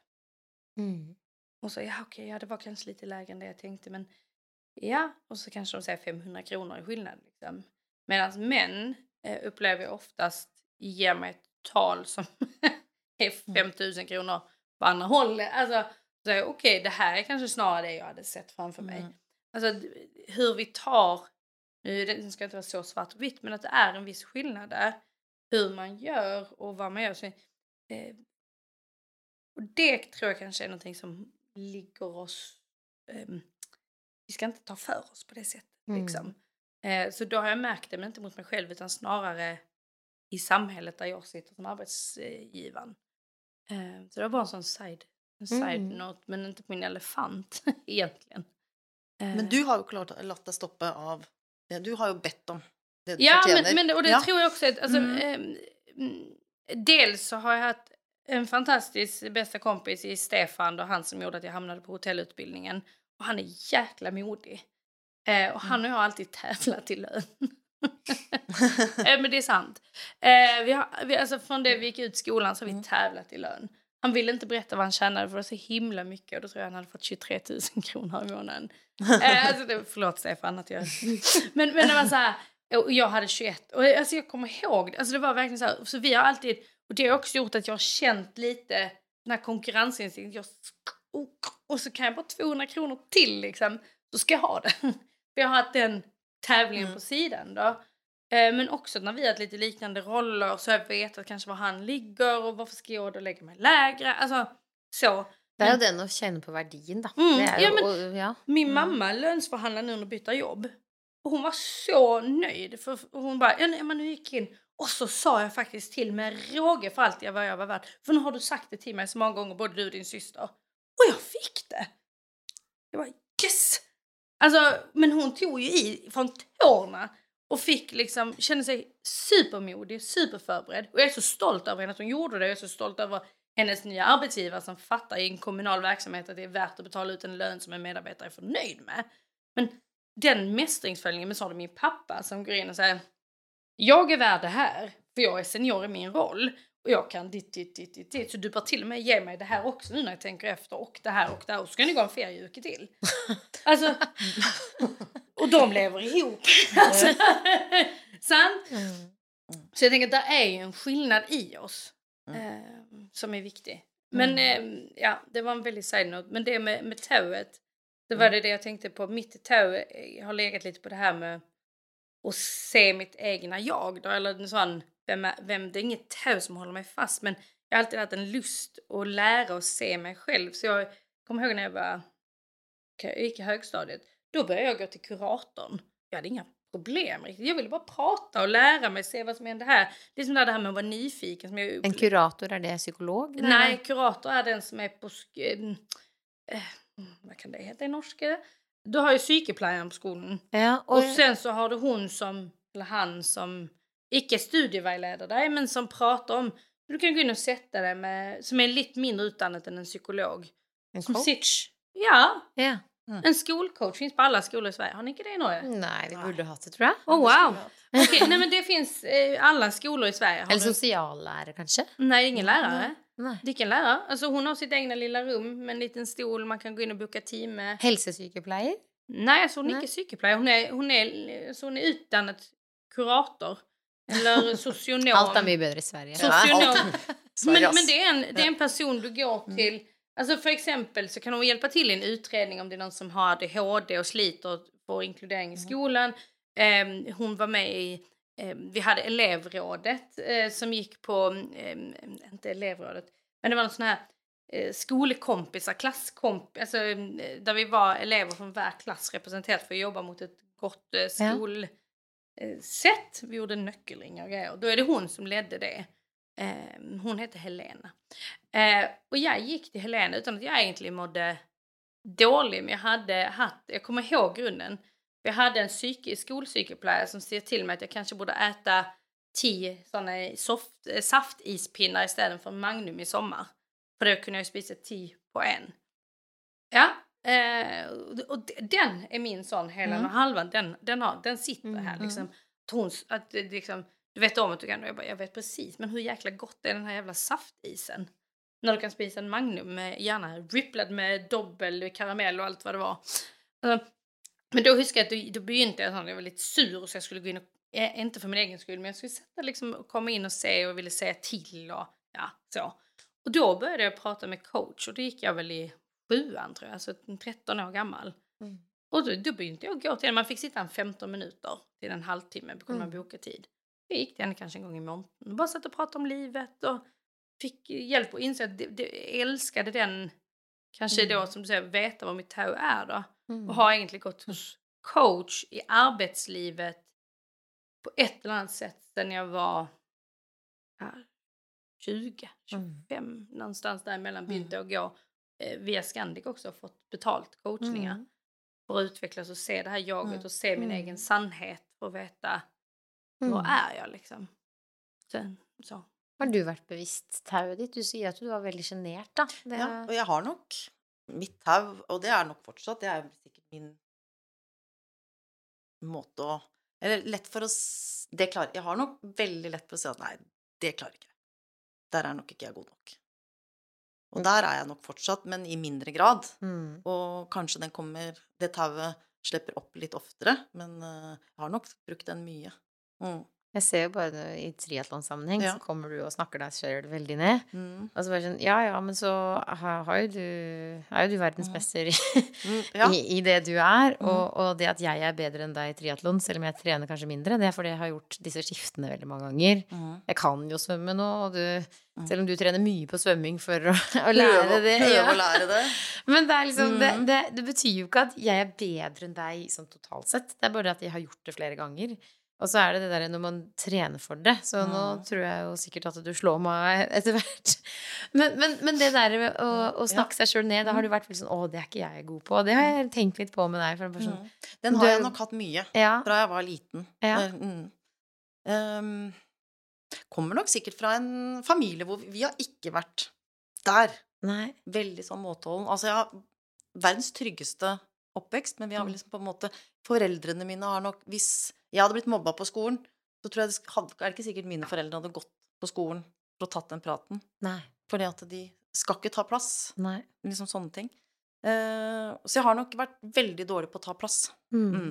Mm. Och så, ja okej, okay, ja det var kanske lite lägre än det jag tänkte men ja, och så kanske de säger 500 kronor i skillnad. Liksom. Medan män eh, upplever jag oftast ger mig ett tal som är 5000 mm. kronor på andra hållet. Alltså, så okej, okay, det här är kanske snarare det jag hade sett framför mig. Mm. Alltså hur vi tar nu ska inte vara så svart och vitt men att det är en viss skillnad där. Hur man gör och vad man gör. Så, eh, och det tror jag kanske är någonting som ligger oss... Eh, vi ska inte ta för oss på det sättet. Mm. Liksom. Eh, så då har jag märkt det, men inte mot mig själv utan snarare i samhället där jag sitter som arbetsgivaren. Eh, så det var bara en sån side, en side mm. note, men inte på min elefant egentligen. Men du har ju klart Lotta stoppa av du har ju bett om det du Ja, men, men, och det ja. tror jag också. Att, alltså, mm. eh, dels så har jag haft en fantastisk bästa kompis i Stefan och han som gjorde att jag hamnade på hotellutbildningen. Och han är jäkla modig. Eh, och han och jag har alltid tävlat i lön. eh, men det är sant. Eh, vi har, vi, alltså från det vi gick ut skolan så har vi mm. tävlat i lön. Han ville inte berätta vad han tjänade för det var så himla mycket och då tror jag han hade fått 23 000 kronor i månaden. eh, alltså det, förlåt Stefan att jag... men, men det var så här, och jag hade 21 och alltså jag kommer ihåg alltså det var verkligen så här, så vi har alltid, och det har också gjort att jag har känt lite den här konkurrensinstinkten, och så kan jag bara 200 kronor till liksom, så ska jag ha det. för jag har haft den tävlingen mm. på sidan då. Eh, men också när vi har lite liknande roller så har jag vetat kanske var han ligger och varför ska jag då lägga mig lägre. Alltså så. Det är ju den att känna på värdin då. Mm, ja, men, och, ja. Min mm. mamma lönsförhandlade nu när byta jobb. Och hon var så nöjd för hon bara, ja nej, men nu gick in och så sa jag faktiskt till med råge för allt jag vad jag var värd. För nu har du sagt det till mig så många gånger, både du och din syster. Och jag fick det! Jag bara yes! Alltså, men hon tog ju i från tårna och fick liksom, kände sig supermodig, superförberedd. Och jag är så stolt över henne att hon gjorde det. Jag är så stolt över hennes nya arbetsgivare som fattar i en kommunal verksamhet att det är värt att betala ut en lön som en medarbetare är förnöjd med. Men den mästringsföljningen men så har du min pappa som går in och säger Jag är värd det här, för jag är senior i min roll. Och jag kan ditt, ditt, ditt, ditt, ditt. Så du bör till och med ge mig det här också nu när jag tänker efter. Och det här och det här. Och så ska ni gå en ferieuke till. alltså, och de lever ihop. alltså, sant? Mm. Så jag tänker att det är ju en skillnad i oss. Mm. Eh, som är viktig. Men mm. eh, ja, det var en väldigt side-note. Men det med, med tauet. Det var det, det jag tänkte på. Mitt tau har legat lite på det här med att se mitt egna jag. Då, eller en sån vem, vem, det är inget tau som håller mig fast men jag har alltid haft en lust att lära och se mig själv. Så jag kommer ihåg när jag var, jag gick i högstadiet, då började jag gå till kuratorn. Jag hade inga problem riktigt. Jag ville bara prata och lära mig, se vad som hände här. Det är som det här med att vara nyfiken. Som jag en kurator, är det psykolog? Eller? Nej, kurator är den som är på... Äh, vad kan det heta i norska? Du har ju psykepleieren på skolan. Ja, och... och sen så har du hon som, eller han som icke studievägledare dig men som pratar om du kan gå in och sätta dig med, som är lite mindre utannat än en psykolog. En Som coach? sitter Ja, Ja. en skolcoach finns på alla skolor i Sverige. Har ni inte det i Norge? Nei, vi Nei. burde hatt det, tror jeg. Oh, Det wow! nej men det finns eh, alla skolor i Sverige. Har Eller du... sosiallærer, kanskje? Nej, ingen lärare. Det är ingen lärare. Alltså hon har sitt egna lilla rum med en liten stol man kan gå in och boka tid med. Helsesykepleier? Nej, alltså hon är Nej. inte psykoplejer. Hon är, hon är, så hon är utdannad kurator. Eller socionom. Alt er mye bedre i Sverige. Ja, Socionom. Men, men det, är en, det är en person du går Mm. till. Alltså för exempel så kan hon hjälpa till i en utredning om det är någon som har ADHD och sliter får inkludering i Mm. skolan. Ehm, hon var med i, ehm, vi hade elevrådet eh, som gick på, ehm, inte elevrådet, men det var någon sån här eh, skolkompisar, klasskompisar, alltså, eh, där vi var elever från varje klass representerat för att jobba mot ett gott eh, Eh, sätt. Vi gjorde nyckelringar och grejer. Då är det hon som ledde det. Ehm, hon hette Helena. Eh, och jag gick till Helena utan att jag egentligen mådde dålig, men jag hade haft, jag kommer ihåg grunden. Jag hade en psyke, som ser till mig att jag kanske borde äta tio sådana soft, eh, saftispinnar istället för Magnum i sommar. För då kunde jag ju spisa tio på en. Ja, eh, och- den är min sån hela Mm. halvan, den, den, har, den sitter här Mm. liksom. Att hon, att det liksom, du vet om att du kan, och jag, bara, jag vet precis, men hur jäkla gott är den här jävla saftisen? När du kan spisa en Magnum, med, gärna ripplad med dobbel karamell och allt vad det var. Alltså, men då huskar jag att då, då begynte jag sån, jag var lite sur så jag skulle gå in och, eh, inte för min egen skull, men jag skulle sätta liksom och komma in och se och ville säga till och ja, så. Och då började jag prata med coach och då gick jag väl i sjuan tror jag, alltså 13 år gammal. Mm. Och då, då begynte jag gå till henne, man fick sitta en 15 minuter till en halvtimme, kunde man Mm. boka tid. Jag gick till henne kanske en gång i månaden, bara satt och pratade om livet och fick hjälp och insåg att det, älskade den, kanske Mm. då som du säger, veta vad mitt tau är då. Mm. Och har egentligen gått hos coach i arbetslivet på ett eller annat sätt sen jag var ja, 20, 25, någonstans däremellan begynte jag gå eh, via Scandic också och fått betalt coachningar Mm. för att utvecklas och se det här jaget Mm. och se min Mm. egen sannhet för att veta Mm. vad är jag liksom. Sen, så. Har du vært bevisst tauet ditt? Du sier at du var da. Det Ja, og jeg har nok mitt tau, og det er nok fortsatt, det er sikkert min måte å Eller lett for å s- Det klarer Jeg har nok veldig lett for å si at nei, det klarer ikke jeg. Der er nok ikke jeg god nok. Og der er jeg nok fortsatt, men i mindre grad. mm. Og kanskje den kommer Det tauet slipper opp litt oftere, men eh, jeg har nok brukt den mye. Mm. Jeg ser jo bare i triatlonsammenheng, Ja. så kommer du og snakker deg sjøl veldig ned. Mm. Og så bare sånn Ja ja, men så har, jo du er jo du verdensmester i, Mm. Ja. i, i det du er. Mm. Og, og det at jeg er bedre enn deg i triatlon, selv om jeg trener kanskje mindre, det er fordi jeg har gjort disse skiftene veldig mange ganger. Mm. Jeg kan jo svømme nå, og du Mm. Selv om du trener mye på svømming for å, å lære det. prøve ja. å lære det. Men det liksom det, Mm. det, det betyr jo ikke at jeg er bedre enn deg sånn totalt sett. Det er bare at jeg har gjort det flere ganger. Og så er det det derre når man trener for det. Så nå Mm. tror jeg jo sikkert at du slår meg etter hvert. Men, men, men det der med å, å snakke seg sjøl ned, da har du vært veldig sånn Å, det er ikke jeg god på. Det har jeg tenkt litt på med deg. For sånn, Mm. Den har jeg nok hatt mye ja, fra jeg var liten. Ja. Eh, Mm. Ehm, kommer nok sikkert fra en familie hvor vi har ikke vært der. nei. Veldig sånn måteholden. Altså, jeg har verdens tryggeste oppvekst, men vi har Mm. liksom på en måte Foreldrene mine har nok Hvis jeg hadde blitt mobba på skolen, så tror jeg det hadde, er det ikke sikkert mine foreldre hadde gått på skolen for å tatt den praten. Nei. Fordi at de skal ikke ta plass. Nei. Liksom sånne ting. Eh, så jeg har nok vært veldig dårlig på å ta plass. Mm. Mm.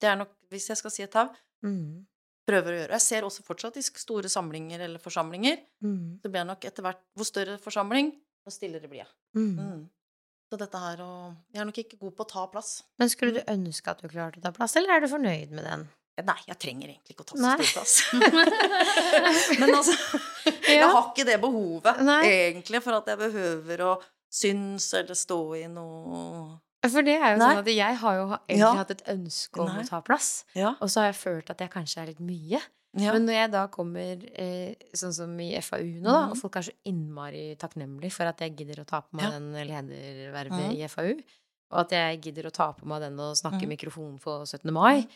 Det er nok, hvis jeg skal si et tau, Mm. prøver å gjøre. Jeg ser også fortsatt i store samlinger eller forsamlinger, Mm. så blir jeg nok etter hvert Hvor større forsamling, jo stillere blir jeg. Mm. Mm. Så dette her å Jeg er nok ikke god på å ta plass. Men skulle du ønske at du klarte å ta plass, eller er du fornøyd med den? Nei, jeg trenger egentlig ikke å ta så stor plass. Men altså Jeg har ikke det behovet, Nei. egentlig, for at jeg behøver å synes eller stå i noe For det er jo Nei. sånn at jeg har jo egentlig Ja. hatt et ønske om Nei. å ta plass. Ja. Og så har jeg følt at jeg kanskje er litt mye. ja. Men når jeg da kommer eh, sånn som i FAU nå, da, Mhm. og folk er så innmari takknemlige for at jeg gidder å ta på meg den ledervervet Mhm. i FAU, og at jeg gidder å ta på meg den og snakke i Mhm. mikrofonen på 17. mai,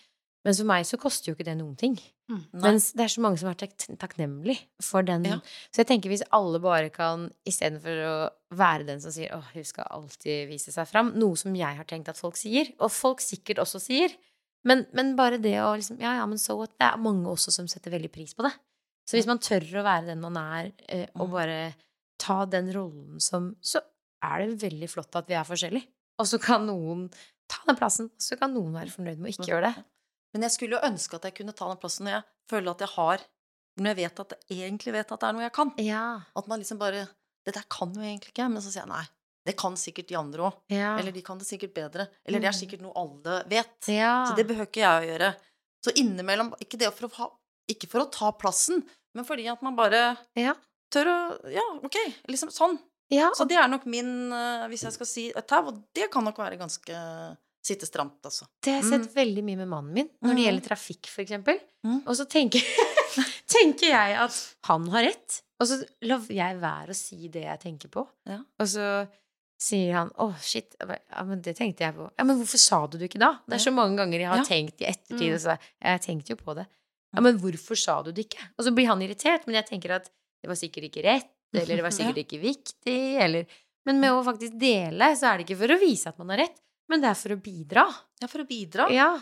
Men for meg så koster jo ikke det noen ting. Mm. Mens det er så mange som er tak takknemlig for den. Ja. Så jeg tenker hvis alle bare kan, istedenfor å være den som sier 'Å, hun skal alltid vise seg fram', noe som jeg har tenkt at folk sier, og folk sikkert også sier, men, men bare det å liksom Ja, ja, men so what? Det er mange også som setter veldig pris på det. Så hvis man tør å være den man er, eh, og Mm. bare ta den rollen som Så er det veldig flott at vi er forskjellige. Og så kan noen ta den plassen, og så kan noen være fornøyd med å ikke gjøre det. Men jeg skulle jo ønske at jeg kunne ta den plassen når jeg føler at jeg har Når jeg vet at jeg egentlig vet at det er noe jeg kan. Ja. At man liksom bare Det der kan jo egentlig ikke jeg. Men så sier jeg nei. Det kan sikkert de andre òg. ja. Eller de kan det sikkert bedre. Eller det er Mm. sikkert noe alle vet. ja. Så det behøver ikke jeg å gjøre. Så innimellom Ikke det for å ha Ikke for å ta plassen, men fordi at man bare Ja. tør å Ja, ok. Liksom sånn. ja, Så det er nok min eh, Hvis jeg skal si et tau, og det kan nok være ganske Sitte stramt, altså. Det har jeg sett veldig mye med mannen min når det Mm. gjelder trafikk, for eksempel. Mm. Og så tenker, tenker jeg at han har rett, og så lar jeg være å si det jeg tenker på. Ja. Og så sier han 'Å, shit'. Jeg bare, Ja, men det tenkte jeg på. Ja, men hvorfor sa du det ikke da? Det er så mange ganger jeg har Ja. tenkt i ettertid, Mm. og så Jeg tenkte jo på det. Ja, men hvorfor sa du det ikke? Og så blir han irritert, men jeg tenker at det var sikkert ikke rett, eller det var sikkert ikke viktig, eller Men med å faktisk dele, så er det ikke for å vise at man har rett, men det er for å bidra. Ja, for å bidra. Ja.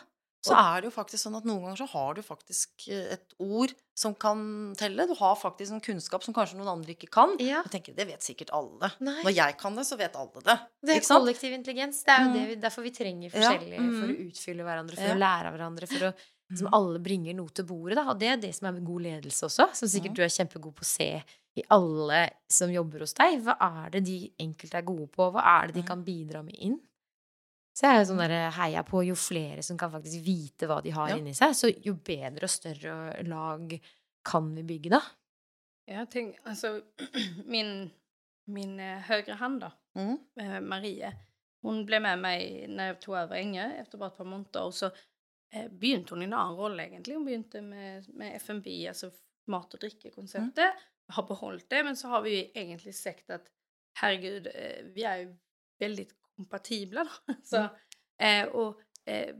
Så er det jo faktisk sånn at noen ganger så har du faktisk eh, et ord som kan telle. Du har faktisk en kunnskap som kanskje noen andre ikke kan. ja. Jeg tenker, Det vet sikkert alle. Nei. Når jeg kan det, så vet alle det. Det er sant? kollektiv intelligens. Det er jo Mm. det vi, derfor vi trenger Ja, forskjellige for å mm. utfylle hverandre, for Ja. å lære av hverandre, for å liksom, Mm. alle bringer noe til bordet. Da. Og det er det som er med god ledelse også, som sikkert Mm. du er kjempegod på å se i alle som jobber hos deg. Hva er det de enkelte er gode på? Hva er det de Mm. kan bidra med inn? Så jeg er jo sånn der heia på jo flere som kan faktisk vite hva de har Ja. inni seg, så jo bedre og større lag kan vi bygge da. Jag tänk, alltså, min, min eh, högra hand då, Mm. eh, Marie, hon blev med mig när jag tog över Änge efter bara ett par måneder och så eh, begynte hon i en annen rolle egentlig. Hun begynte med, med FNB, altså mat- og drikkekonseptet. Har beholdt det, men så har vi egentlig sagt at herregud, eh, vi er jo veldig kompatible, da. Så, eh, og eh,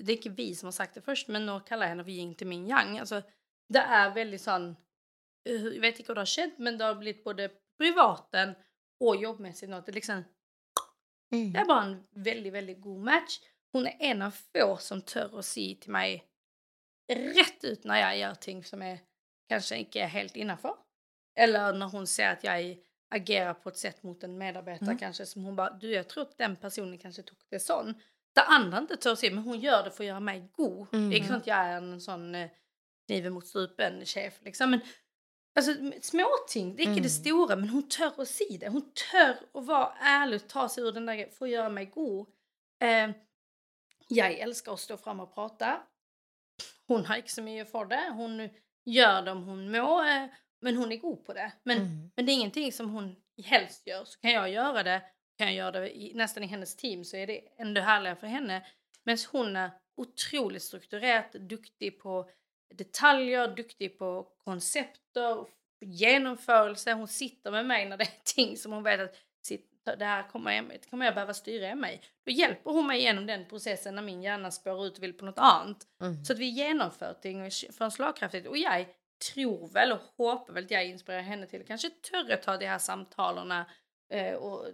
det er ikke vi som har sagt det først, men nå kaller jeg henne for yin til min yang. Altså, det er veldig sånn eh, Jeg vet ikke hva det har skjedd, men det har blitt både privaten og jobbmessig nå. Det, er liksom, det er bare en veldig, veldig god match. Hun er en av få som tør å si til meg rett ut når jeg gjør ting som kanskje ikke er helt innafor. Eller når hun ser at jeg agerer på et sett mot en medarbeider Mm. kanskje som hun bare Du, jeg tror at den personen kanskje tok det sånn. Det andre ikke tør å si, men hun gjør det for å gjøre meg god. Mm. Ikke sånn at jeg er en sånn eh, kniven mot strupen-sjef, liksom. Men altså, småting. Det ikke det Mm. store, men hun tør å si det. Hun tør å være ærlig og ta seg ur den der for å gjøre meg god. Eh, jeg elsker å stå fram og prate. Hun har ikke så mye for det. Hun gjør det om hun må, eh, men hun er god på det. Men, Mm. men det er ingenting som hun helst gjør. Så kan jeg gjøre det, kan jeg gjøre det i, nesten i hennes team, så er det enda herligere for henne. Mens hun er utrolig strukturert, duktig på detaljer, duktig på konsepter, gjennomførelse. Hun sitter med meg når det er ting som hun vet at sitt, det her kommer jeg, det kommer jeg behöva styra i mig. Då hjälper hon mig genom den processen när min hjärna spår ut och vill på något annat. Mm. Så att vi genomför ting för slagkraftigt. Och jag tror väl och hoppas väl att jag inspirerar henne till kanske törre ta de här samtalen eh, och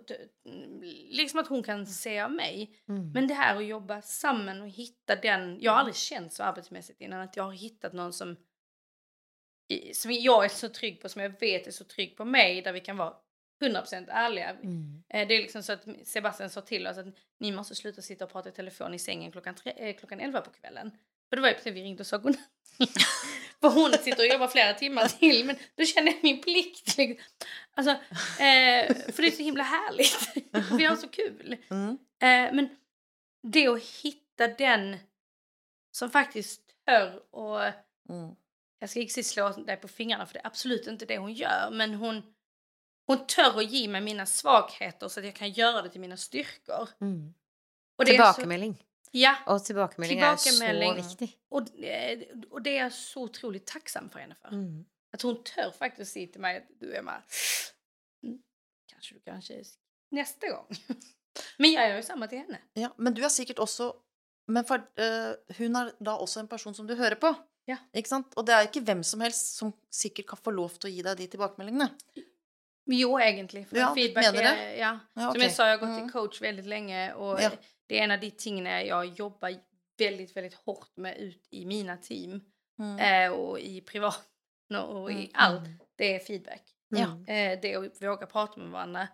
liksom att hon kan se av mig. Mm. Men det här att jobba samman och hitta den, jag har aldrig känt så arbetsmässigt innan att jag har hittat någon som som jag är så trygg på, som jag vet är så trygg på mig, där vi kan vara 100% ärliga. Mm. Eh, Det är liksom så att Sebastian sa till oss att ni måste sluta sitta och prata i telefon i sängen klockan, tre, eh, klockan 11 på kvällen. För det var ju precis vi ringde och sa godnatt. För hon sitter och jobbar flera timmar till, men då känner jag min plikt. liksom. Alltså, eh, för det är så himla härligt. vi har så kul. Mm. Eh, men det att hitta den som faktiskt hör och Mm. jag ska inte slå dig på fingrarna för det är absolut inte det hon gör. Men hon, hon tör att ge mig mina svagheter så att jag kan göra det till mina styrkor. Mm. Och det är så, ja, Og tilbakemelding er så Tilbakemelding. viktig. och, det- och det är jag så otroligt tacksam för henne för. Mm. Att hon tör faktiskt säga till mig att du Emma, mm, kanske du kanske nästa gång. Men jag gör ju samma till henne. Ja, men du er sikkert også Men for, eh, hun er da også en person som du hører på. Ja. Ikke sant? Og det er ikke hvem som helst som sikkert kan få lov til å gi deg de tilbakemeldingene. Jo, egentlig. For Ja, feedback mener det? er ja. Ja, Som ok. jag sa, jag har gått Mm. i coach väldigt länge och Ja. Det är en av de tingene jag jobbar väldigt, väldigt hårt med ut i mina team Mm. eh, och i privat och i Mm. allt. Det är feedback. Ja. Eh, det är att våga prata med varandra.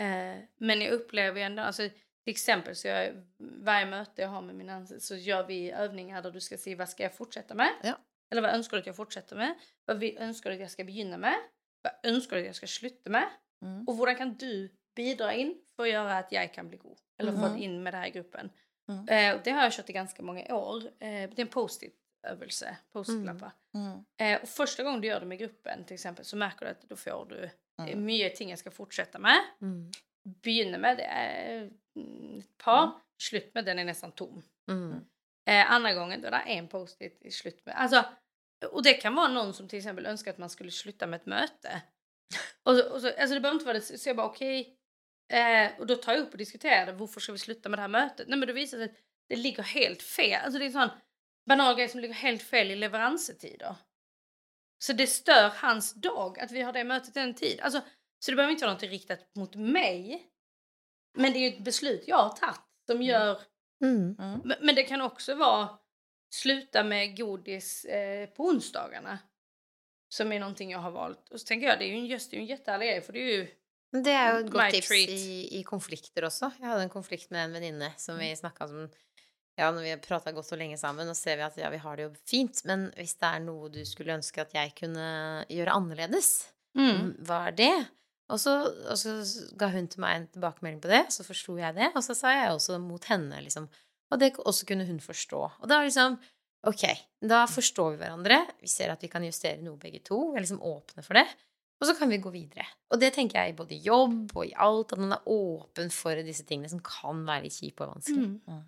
Eh, men jag upplever ändå, alltså, till exempel så jag, varje möte jag har med min anställd så gör vi övningar där du ska se vad ska jag fortsätta med? Ja. Eller vad önskar du att jag fortsätter med? Vad vi önskar du att jag ska begynne med? Vad önskar du att jag ska slutte med? Mm. Och hur kan du bidra in för att göra att jag kan bli god? Eller få Mhm. in med det här i gruppen. Mm. Eh, det har jag kört i ganska många år. Eh, det är en post-it-övelse, post-it-lappar. Mm. Eh, och första gången du gör det med gruppen till exempel så märker du att då får du mm. Mm. mycket ting jag ska fortsätta med. Mm. Begynner med det mm, ett par, Mm. slut med den är nästan tom. Mm. Eh, andra gången då är det en post-it slut med. Alltså, och det kan vara någon som till exempel önskar att man skulle sluta med ett möte. Och så, och så, alltså det behöver inte vara det, så jag bara okej. Eh, och då tar jag upp och diskuterar det. Varför ska vi sluta med det här mötet? Nej men det visar sig att det ligger helt fel. Alltså det är en sån banal grej som ligger helt fel i leveranstider. Så det stör hans dag att vi har det mötet en tid. Alltså, så det behöver inte vara något riktat mot mig. Men det är ju ett beslut jag har tagit som gör Mm. Mm. men, men det kan också vara sluta med godis eh, på onsdagarna. Som är någonting jag har valt. Och så tänker jag, det är ju en, just, det är en jättehärlig grej för det är ju... Det er jo et My godt tips treat. i, i konflikter også. Jeg hadde en konflikt med en venninne som vi snakka om Ja, når vi har prata godt og lenge sammen, og ser vi at ja, vi har det jo fint, men hvis det er noe du skulle ønske at jeg kunne gjøre annerledes, Mm. hva er det? Og så, og så ga hun til meg en tilbakemelding på det, så forsto jeg det, og så sa jeg også mot henne, liksom. Og det også kunne hun forstå. Og da liksom Ok, da forstår vi hverandre. Vi ser at vi kan justere noe begge to. Vi er liksom åpne for det. Og så kan vi gå videre. Og det tenker jeg i både jobb og i alt, at man er åpen for disse tingene som kan være litt kjipe og. Mm.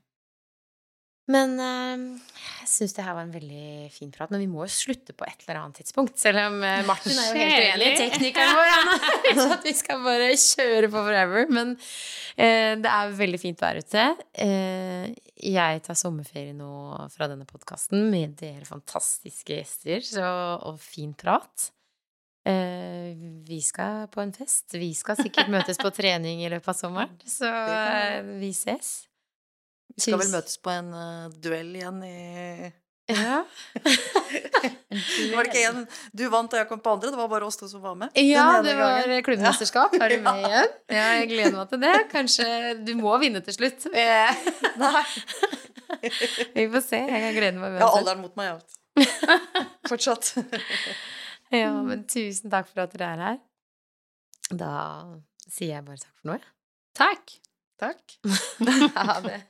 Men eh, jeg syns det her var en veldig fin prat. Men vi må jo slutte på et eller annet tidspunkt. Selv om eh, Martin er jo helt uenig, Kjedelig. teknikeren vår. Lyst at vi skal bare kjøre på forever. Men eh, det er veldig fint vær ute. Eh, jeg tar sommerferie nå fra denne podkasten med dere fantastiske gjester så, og fin prat. Eh, vi skal på en fest. Vi skal sikkert møtes på trening i løpet av sommeren. Så eh, vi ses. Vi skal vel Tusen- møtes på en eh, duell igjen i Ja. Var det ikke en Du vant og jeg kom på andre, det var bare oss to som var med? Ja, det var gangen. klubbmesterskap. Er du med igjen? Ja, jeg gleder meg til det. Kanskje du må vinne til slutt. Nei. Vi får se. Jeg kan glede meg Jeg har alderen mot meg, jeg. Fortsatt. Ja, men tusen takk for at dere er her. Da sier jeg bare takk for nå, jeg. Tack! Takk. Ha det.